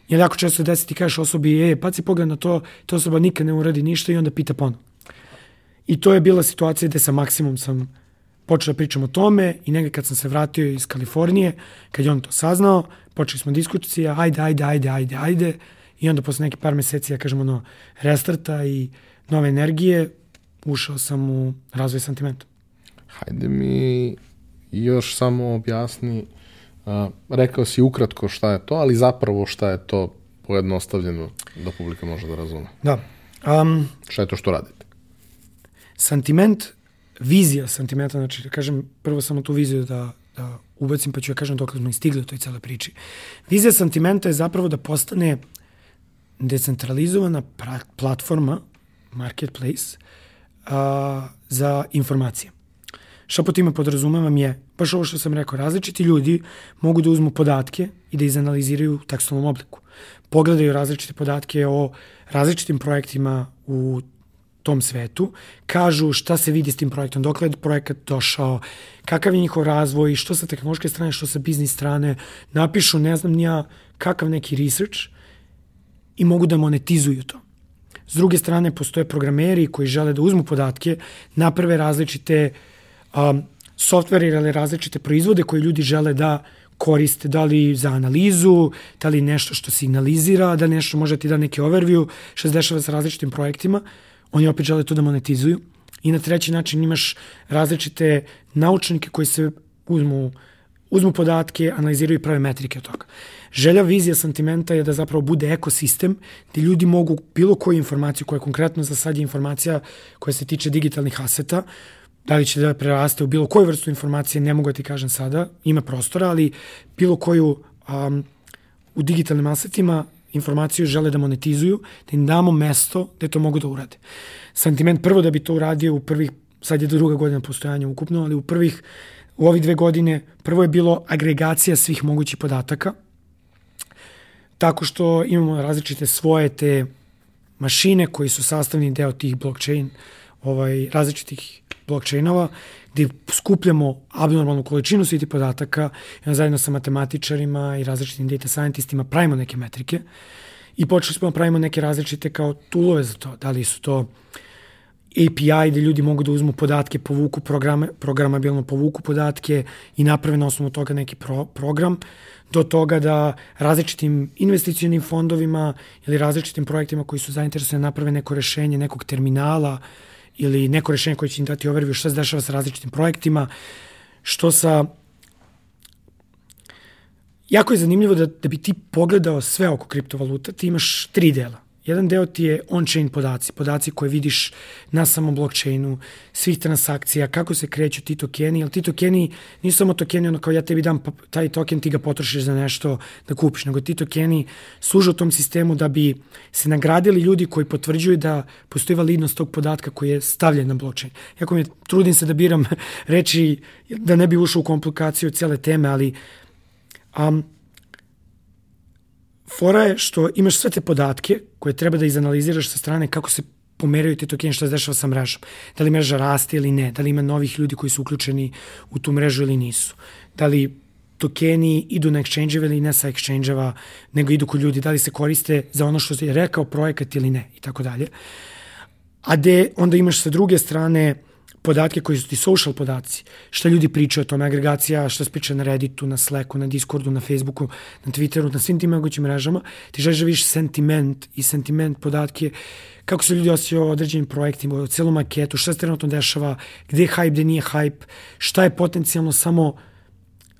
Jer jako često desi ti kažeš osobi, e, baci pogled na to, ta osoba nikad ne uradi ništa i onda pita ponovno. I to je bila situacija gde sa maksimum sam počeo da pričam o tome i negde kad sam se vratio iz Kalifornije, kad je on to saznao, počeli smo diskusije, ajde, ajde, ajde, ajde, ajde, i onda posle neki par meseci, ja kažem, ono, restarta i nove energije, ušao sam u razvoj sentimenta.
Hajde mi još samo objasni, uh, rekao si ukratko šta je to, ali zapravo šta je to pojednostavljeno da publika može da razume.
Da. Um,
šta je to što radite?
sentiment, vizija sentimenta, znači da kažem prvo samo tu viziju da, da ubacim pa ću ja kažem dok smo i stigli u toj cele priči. Vizija sentimenta je zapravo da postane decentralizovana platforma, marketplace, a, za informacije. Šta po time podrazumevam je, baš ovo što sam rekao, različiti ljudi mogu da uzmu podatke i da izanaliziraju u tekstualnom obliku. Pogledaju različite podatke o različitim projektima u tom svetu, kažu šta se vidi s tim projektom, dok je projekat došao, kakav je njihov razvoj, što sa tehnološke strane, što sa biznis strane, napišu, ne znam nija, kakav neki research i mogu da monetizuju to. S druge strane, postoje programeri koji žele da uzmu podatke, naprave različite um, softvere ili različite proizvode koje ljudi žele da koriste, da li za analizu, da li nešto što signalizira, da nešto može ti da neki overview, što se dešava sa različitim projektima. Oni opet žele to da monetizuju. I na treći način imaš različite naučnike koji se uzmu, uzmu podatke, analiziraju i prave metrike od toga. Želja, vizija sentimenta je da zapravo bude ekosistem gde ljudi mogu bilo koju informaciju koja je konkretno za sad je informacija koja se tiče digitalnih aseta, da li će da preraste u bilo koju vrstu informacije, ne mogu da ti kažem sada, ima prostora, ali bilo koju um, u digitalnim asetima informaciju žele da monetizuju, da im damo mesto gde to mogu da urade. Sentiment prvo da bi to uradio u prvih, sad je druga godina postojanja ukupno, ali u prvih, u ovih dve godine, prvo je bilo agregacija svih mogućih podataka, tako što imamo različite svoje te mašine koji su sastavni deo tih blockchain, ovaj, različitih blockchainova, gde skupljamo abnormalnu količinu svih tih podataka zajedno sa matematičarima i različitim data scientistima pravimo neke metrike i počeli smo da pravimo neke različite kao toolove za to. Da li su to API gde ljudi mogu da uzmu podatke, povuku programe, programabilno povuku podatke i naprave na osnovu toga neki pro, program, do toga da različitim investicijonim fondovima ili različitim projektima koji su zainteresovani da naprave neko rešenje nekog terminala ili neko rešenje koje će im dati overview šta se dešava sa različitim projektima, što sa jako je zanimljivo da, da bi ti pogledao sve oko kriptovaluta, ti imaš tri dela. Jedan deo ti je on-chain podaci, podaci koje vidiš na samom blockchainu, svih transakcija, kako se kreću ti tokeni, jer ti tokeni nisu samo tokeni, ono kao ja tebi dam taj token, ti ga potrošiš za nešto da kupiš, nego ti tokeni služe u tom sistemu da bi se nagradili ljudi koji potvrđuju da postoji validnost tog podatka koji je stavljen na blockchain. Jako mi trudim se da biram [LAUGHS] reči da ne bi ušao u komplikaciju cele teme, ali um, fora je što imaš sve te podatke koje treba da izanaliziraš sa strane kako se pomeraju ti tokeni, šta se dešava sa mrežom. Da li mreža raste ili ne, da li ima novih ljudi koji su uključeni u tu mrežu ili nisu. Da li tokeni idu na exchange-eve ili ne sa exchange-eva, nego idu kod ljudi, da li se koriste za ono što je rekao projekat ili ne i tako dalje. A de onda imaš sa druge strane podatke koji su ti social podaci, šta ljudi pričaju o tome, agregacija, šta se priča na Redditu, na Slacku, na Discordu, na Facebooku, na Twitteru, na svim tim mogućim mrežama, ti želiš da vidiš sentiment i sentiment podatke, kako se ljudi osjećaju o određenim projektima, o celom maketu, šta se trenutno dešava, gde je hype, gde nije hype, šta je potencijalno samo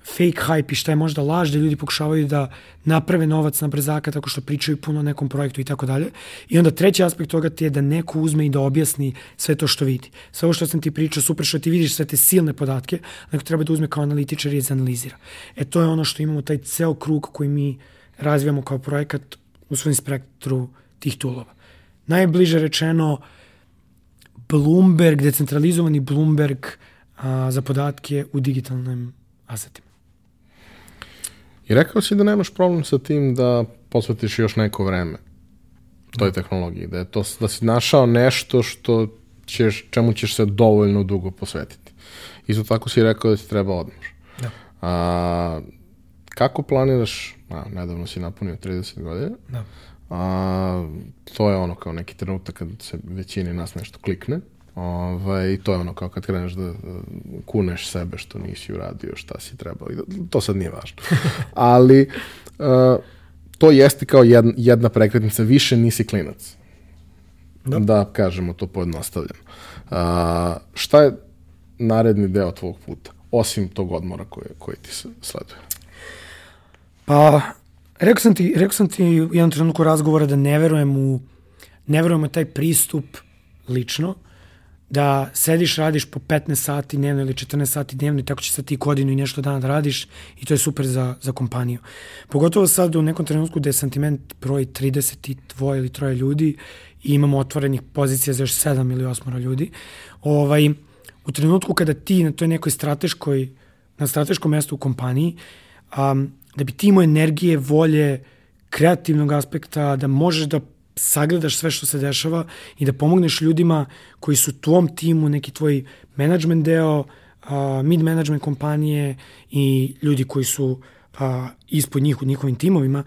fake hype i šta je možda laž, da ljudi pokušavaju da naprave novac na brzaka tako što pričaju puno o nekom projektu i tako dalje. I onda treći aspekt toga ti je da neko uzme i da objasni sve to što vidi. Sve ovo što sam ti pričao, super što ti vidiš sve te silne podatke, neko treba da uzme kao analitičar i izanalizira. E to je ono što imamo, taj ceo krug koji mi razvijamo kao projekat u svojim spektru tih toolova. Najbliže rečeno, Bloomberg, decentralizovani Bloomberg a, za podatke u digitalnim asetima.
I rekao si da nemaš problem sa tim da posvetiš još neko vreme toj tehnologiji, da, je to, da si našao nešto što ćeš, čemu ćeš se dovoljno dugo posvetiti. Isto tako si rekao da ti treba odmor. Da. A, kako planiraš, a, nedavno si napunio 30 godina, da. a, to je ono kao neki trenutak kad se većini nas nešto klikne, Ovaj, I to je ono kao kad kreneš da kuneš sebe što nisi uradio, šta si trebao. To sad nije važno. [LAUGHS] Ali uh, to jeste kao jedna, jedna prekretnica, više nisi klinac. Da, da kažemo to pojednostavljeno. Uh, šta je naredni deo tvog puta, osim tog odmora koji, koji ti se sleduje?
Pa, rekao sam ti, rekao sam ti u jednom trenutku razgovora da ne verujem u ne verujem u taj pristup lično, da sediš, radiš po 15 sati dnevno ili 14 sati dnevno i tako će sad ti godinu i nešto dana da radiš i to je super za, za kompaniju. Pogotovo sad u nekom trenutku gde je sentiment broj 32 ili troje ljudi i imamo otvorenih pozicija za još 7 ili 8 ljudi. Ovaj, u trenutku kada ti na toj nekoj strateškoj, na strateškom mestu u kompaniji, um, da bi ti imao energije, volje, kreativnog aspekta, da možeš da sagledaš sve što se dešava i da pomogneš ljudima koji su tvom timu, neki tvoj management deo, a, mid management kompanije i ljudi koji su a, ispod njih u njihovim timovima,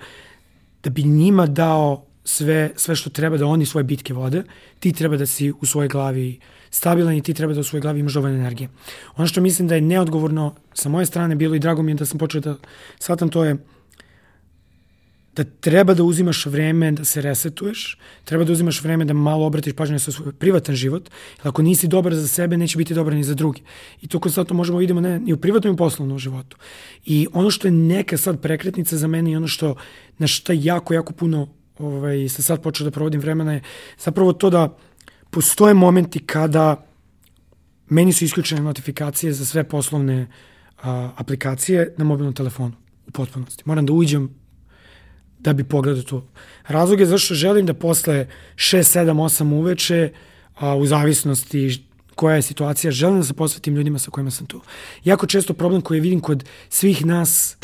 da bi njima dao sve, sve što treba da oni svoje bitke vode, ti treba da si u svojoj glavi stabilan i ti treba da u svojoj glavi imaš dovoljno energije. Ono što mislim da je neodgovorno sa moje strane bilo i drago mi je da sam počeo da shvatam to je da treba da uzimaš vreme da se resetuješ, treba da uzimaš vreme da malo obratiš pažnju na svoj privatan život, jer ako nisi dobar za sebe, neće biti dobar ni za drugi. I to konstantno možemo da vidimo ne, i u privatnom i u poslovnom životu. I ono što je neka sad prekretnica za mene i ono što, na šta jako, jako puno ovaj, sam sad počeo da provodim vremena je zapravo to da postoje momenti kada meni su isključene notifikacije za sve poslovne a, aplikacije na mobilnom telefonu u potpunosti. Moram da uđem da bi pogledao to. Razlog je zašto želim da posle 6, 7, 8 uveče, a, u zavisnosti koja je situacija, želim da se posvetim ljudima sa kojima sam tu. Jako često problem koji vidim kod svih nas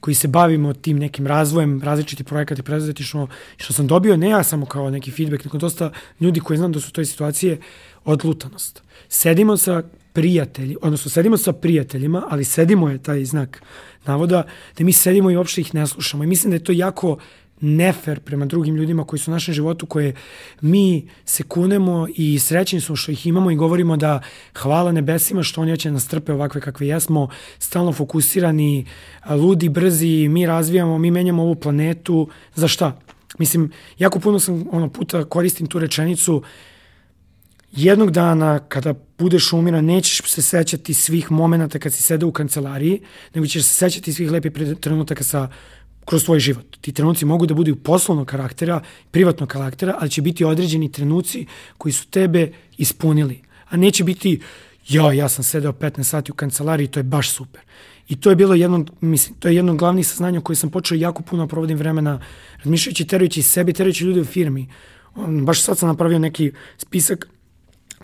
koji se bavimo tim nekim razvojem različitih projekata i preduzetništvo, što sam dobio, ne ja samo kao neki feedback, nego dosta ljudi koji znam da su u toj situacije, odlutanost. Sedimo sa prijatelji, odnosno sedimo sa prijateljima, ali sedimo je taj znak navoda, da mi sedimo i uopšte ih ne slušamo. I mislim da je to jako nefer prema drugim ljudima koji su u našem životu, koje mi se kunemo i srećni smo što ih imamo i govorimo da hvala nebesima što oni hoće nas trpe ovakve kakve jesmo, stalno fokusirani, ludi, brzi, mi razvijamo, mi menjamo ovu planetu. Za šta? Mislim, jako puno sam ono puta koristim tu rečenicu jednog dana kada budeš umiran nećeš se sećati svih momenta kad si sedao u kancelariji, nego ćeš se sećati svih lepih trenutaka sa kroz tvoj život. Ti trenuci mogu da budu poslovnog karaktera, privatnog karaktera, ali će biti određeni trenuci koji su tebe ispunili. A neće biti, ja, ja sam sedeo 15 sati u kancelariji, to je baš super. I to je bilo jedno, mislim, to je jedno glavnih saznanja koje sam počeo jako puno da provodim vremena, razmišljajući, terujući sebi, terujući ljudi u firmi. On, baš sad sam napravio neki spisak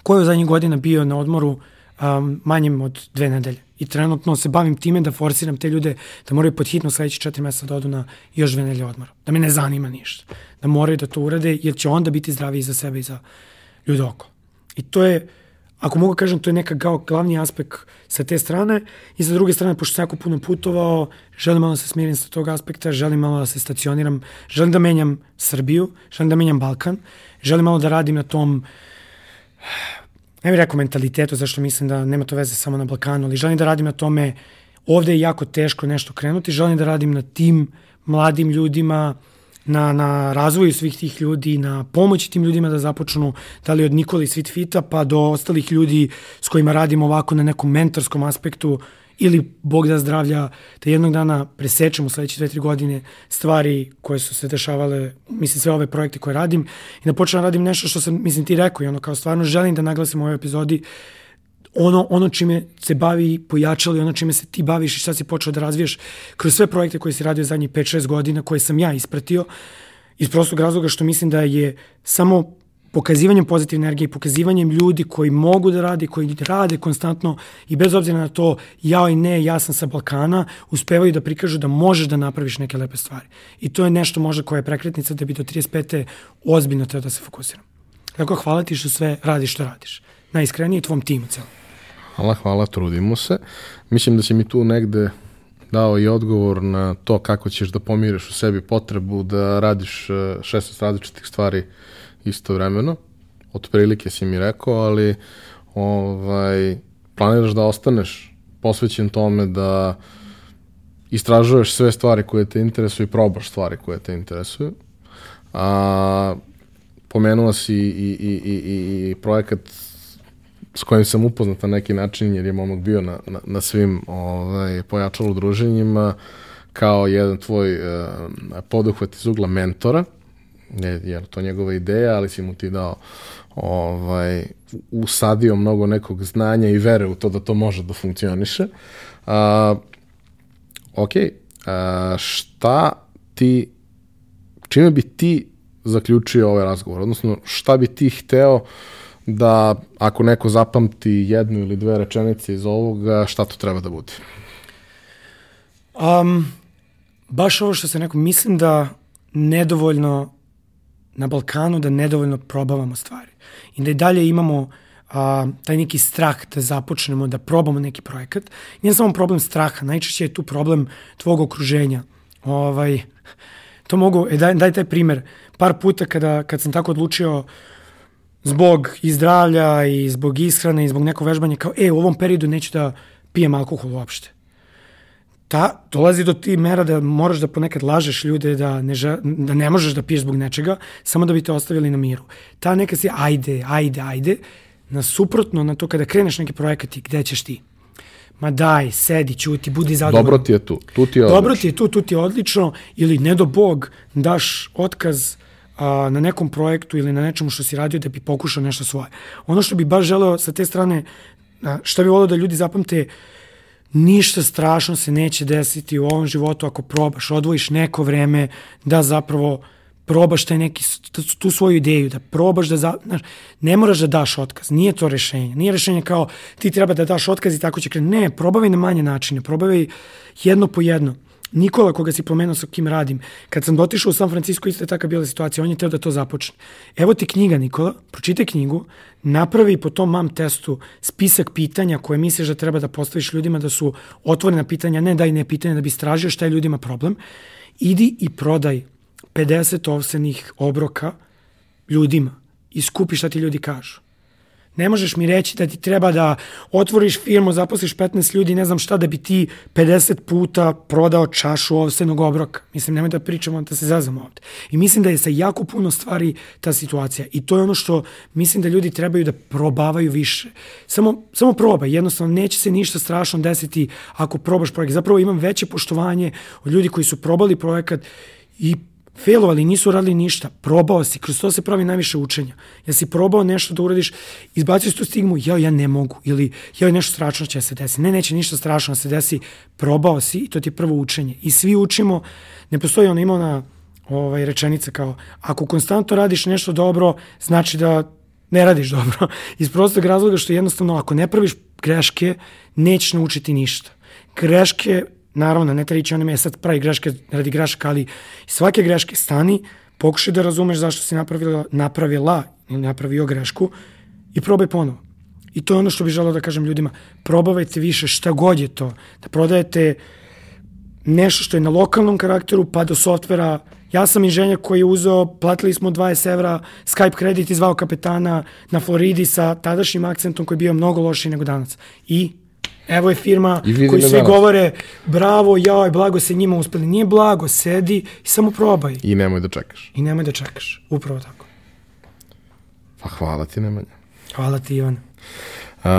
ko je u zadnjih godina bio na odmoru um, manjem od dve nedelje. I trenutno se bavim time da forsiram te ljude da moraju pod hitno sledeći četiri meseca da odu na još dve nedelje odmora. Da me ne zanima ništa. Da moraju da to urade jer će onda biti zdravi i za sebe i za ljude oko. I to je, ako mogu kažem, to je neka kao glavni aspekt sa te strane i sa druge strane, pošto sam jako puno putovao, želim malo da se smirim sa tog aspekta, želim malo da se stacioniram, želim da menjam Srbiju, želim da menjam Balkan, želim malo da radim na tom uh, ne bih rekao mentalitetu, zašto mislim da nema to veze samo na Balkanu, ali želim da radim na tome, ovde je jako teško nešto krenuti, želim da radim na tim mladim ljudima, na, na razvoju svih tih ljudi, na pomoći tim ljudima da započnu, da li od Nikoli Svitfita pa do ostalih ljudi s kojima radim ovako na nekom mentorskom aspektu, ili Bog da zdravlja, da jednog dana presečemo sledeće dve, tri godine stvari koje su se dešavale, mislim sve ove projekte koje radim. I da počnem radim nešto što sam, mislim ti rekao i ono kao stvarno želim da naglasim u ovoj epizodi ono, ono čime se bavi pojačali, ono čime se ti baviš i šta si počeo da razvijaš kroz sve projekte koje si radio zadnjih 5-6 godina koje sam ja ispratio iz prostog razloga što mislim da je samo pokazivanjem pozitivne energije pokazivanjem ljudi koji mogu da rade, koji rade konstantno i bez obzira na to ja i ne, ja sam sa Balkana, uspevaju da prikažu da možeš da napraviš neke lepe stvari. I to je nešto možda koja je prekretnica da bi do 35. ozbiljno treba da se fokusiram. Dakle, hvala ti što sve radiš što radiš. Najiskrenije tvom timu celo.
Hvala, hvala, trudimo se. Mislim da si mi tu negde dao i odgovor na to kako ćeš da pomiriš u sebi potrebu da radiš 16 eh, različitih stvari uh, istovremeno, otprilike si mi rekao, ali ovaj, planiraš da ostaneš posvećen tome da istražuješ sve stvari koje te interesuju i probaš stvari koje te interesuju. A, pomenuo si i, i, i, i, i projekat s kojim sam upoznat na neki način, jer je momak bio na, na, na svim ovaj, pojačalo druženjima, kao jedan tvoj uh, poduhvat iz ugla mentora je, je to njegova ideja, ali si mu ti dao ovaj, usadio mnogo nekog znanja i vere u to da to može da funkcioniše. A, ok, a, šta ti, čime bi ti zaključio ovaj razgovor? Odnosno, šta bi ti hteo da ako neko zapamti jednu ili dve rečenice iz ovoga, šta to treba da bude?
Um, baš ovo što se neko, mislim da nedovoljno na Balkanu da nedovoljno probavamo stvari i da i dalje imamo a, taj neki strah da započnemo, da probamo neki projekat. Nije samo problem straha, najčešće je tu problem tvog okruženja. Ovaj, to mogu, e, daj, daj taj primer. Par puta kada, kad sam tako odlučio zbog i zdravlja i zbog ishrane i zbog nekog vežbanja, kao, e, u ovom periodu neću da pijem alkohol uopšte ta, dolazi do ti mera da moraš da ponekad lažeš ljude da ne, ža, da ne možeš da piješ zbog nečega, samo da bi te ostavili na miru. Ta neka si ajde, ajde, ajde, na suprotno na to kada kreneš neki projekat i gde ćeš ti? Ma daj, sedi, čuti, budi zadovoljan.
Dobro ti je tu, tu ti je
odlično. Dobro ti je tu, tu ti je odlično, ili ne do Bog, daš otkaz a, na nekom projektu ili na nečemu što si radio da bi pokušao nešto svoje. Ono što bi baš želeo sa te strane, a, šta bi volio da ljudi zapamte, uh, ništa strašno se neće desiti u ovom životu ako probaš, odvojiš neko vreme da zapravo probaš taj neki, tu svoju ideju, da probaš da, znaš, ne moraš da daš otkaz, nije to rešenje, nije rešenje kao ti treba da daš otkaz i tako će krenuti, ne, probavaj na manje načine, probavaj jedno po jedno. Nikola koga si pomenuo sa kim radim, kad sam dotišao u San Francisco, isto je taka bila situacija, on je teo da to započne. Evo ti knjiga, Nikola, pročitaj knjigu, napravi po tom mam testu spisak pitanja koje misliš da treba da postaviš ljudima da su otvorena pitanja, ne daj ne pitanja da bi istražio šta je ljudima problem, idi i prodaj 50 ovsenih obroka ljudima i skupi šta ti ljudi kažu. Ne možeš mi reći da ti treba da otvoriš firmu, zaposliš 15 ljudi, ne znam šta, da bi ti 50 puta prodao čašu ovsenog obroka. Mislim, nemoj da pričamo da se zazamo ovde. I mislim da je sa jako puno stvari ta situacija. I to je ono što mislim da ljudi trebaju da probavaju više. Samo, samo probaj, jednostavno neće se ništa strašno desiti ako probaš projekat. Zapravo imam veće poštovanje od ljudi koji su probali projekat i failovali, nisu radili ništa, probao si, kroz to se pravi najviše učenja. Ja si probao nešto da uradiš, izbacio si tu stigmu, ja, ja ne mogu, ili ja, nešto strašno će se desiti. Ne, neće ništa strašno da se desi, probao si i to ti je prvo učenje. I svi učimo, ne postoji ono ima na ovaj, rečenica kao, ako konstantno radiš nešto dobro, znači da ne radiš dobro. [LAUGHS] Iz prostog razloga što jednostavno ako ne praviš greške, nećeš naučiti ništa. Greške Naravno, ne treba ići onime, sad pravi greške radi greška, ali svake greške stani, pokušaj da razumeš zašto si napravila, napravila ili napravio grešku i probaj ponovo. I to je ono što bih želao da kažem ljudima. Probavajte više šta god je to. Da prodajete nešto što je na lokalnom karakteru pa do softvera. Ja sam inženjer koji je uzeo, platili smo 20 evra, Skype kredit i zvao kapetana na Floridi sa tadašnjim akcentom koji je bio mnogo lošiji nego danas. I Evo je firma koji svi danas. govore bravo, jaj, blago se njima uspeli. Nije blago, sedi i samo probaj.
I nemoj da čekaš.
I nemoj da čekaš, upravo tako.
Pa hvala ti, Nemanja.
Hvala ti, Ivan.
Uh,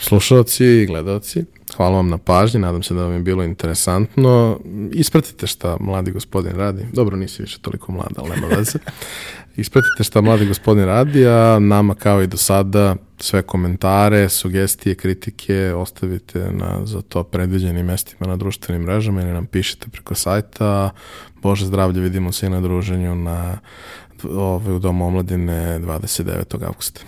slušalci i gledalci, hvala vam na pažnji, nadam se da vam je bilo interesantno. Ispratite šta mladi gospodin radi. Dobro, nisi više toliko mlad, ali nema veze. [LAUGHS] Ispratite šta mladi gospodin radi, a nama kao i do sada sve komentare, sugestije, kritike ostavite na za to predviđenim mestima na društvenim mrežama ili nam pišite preko sajta. Bože zdravlje, vidimo se i na druženju na ovaj, u Domu omladine 29. augusta.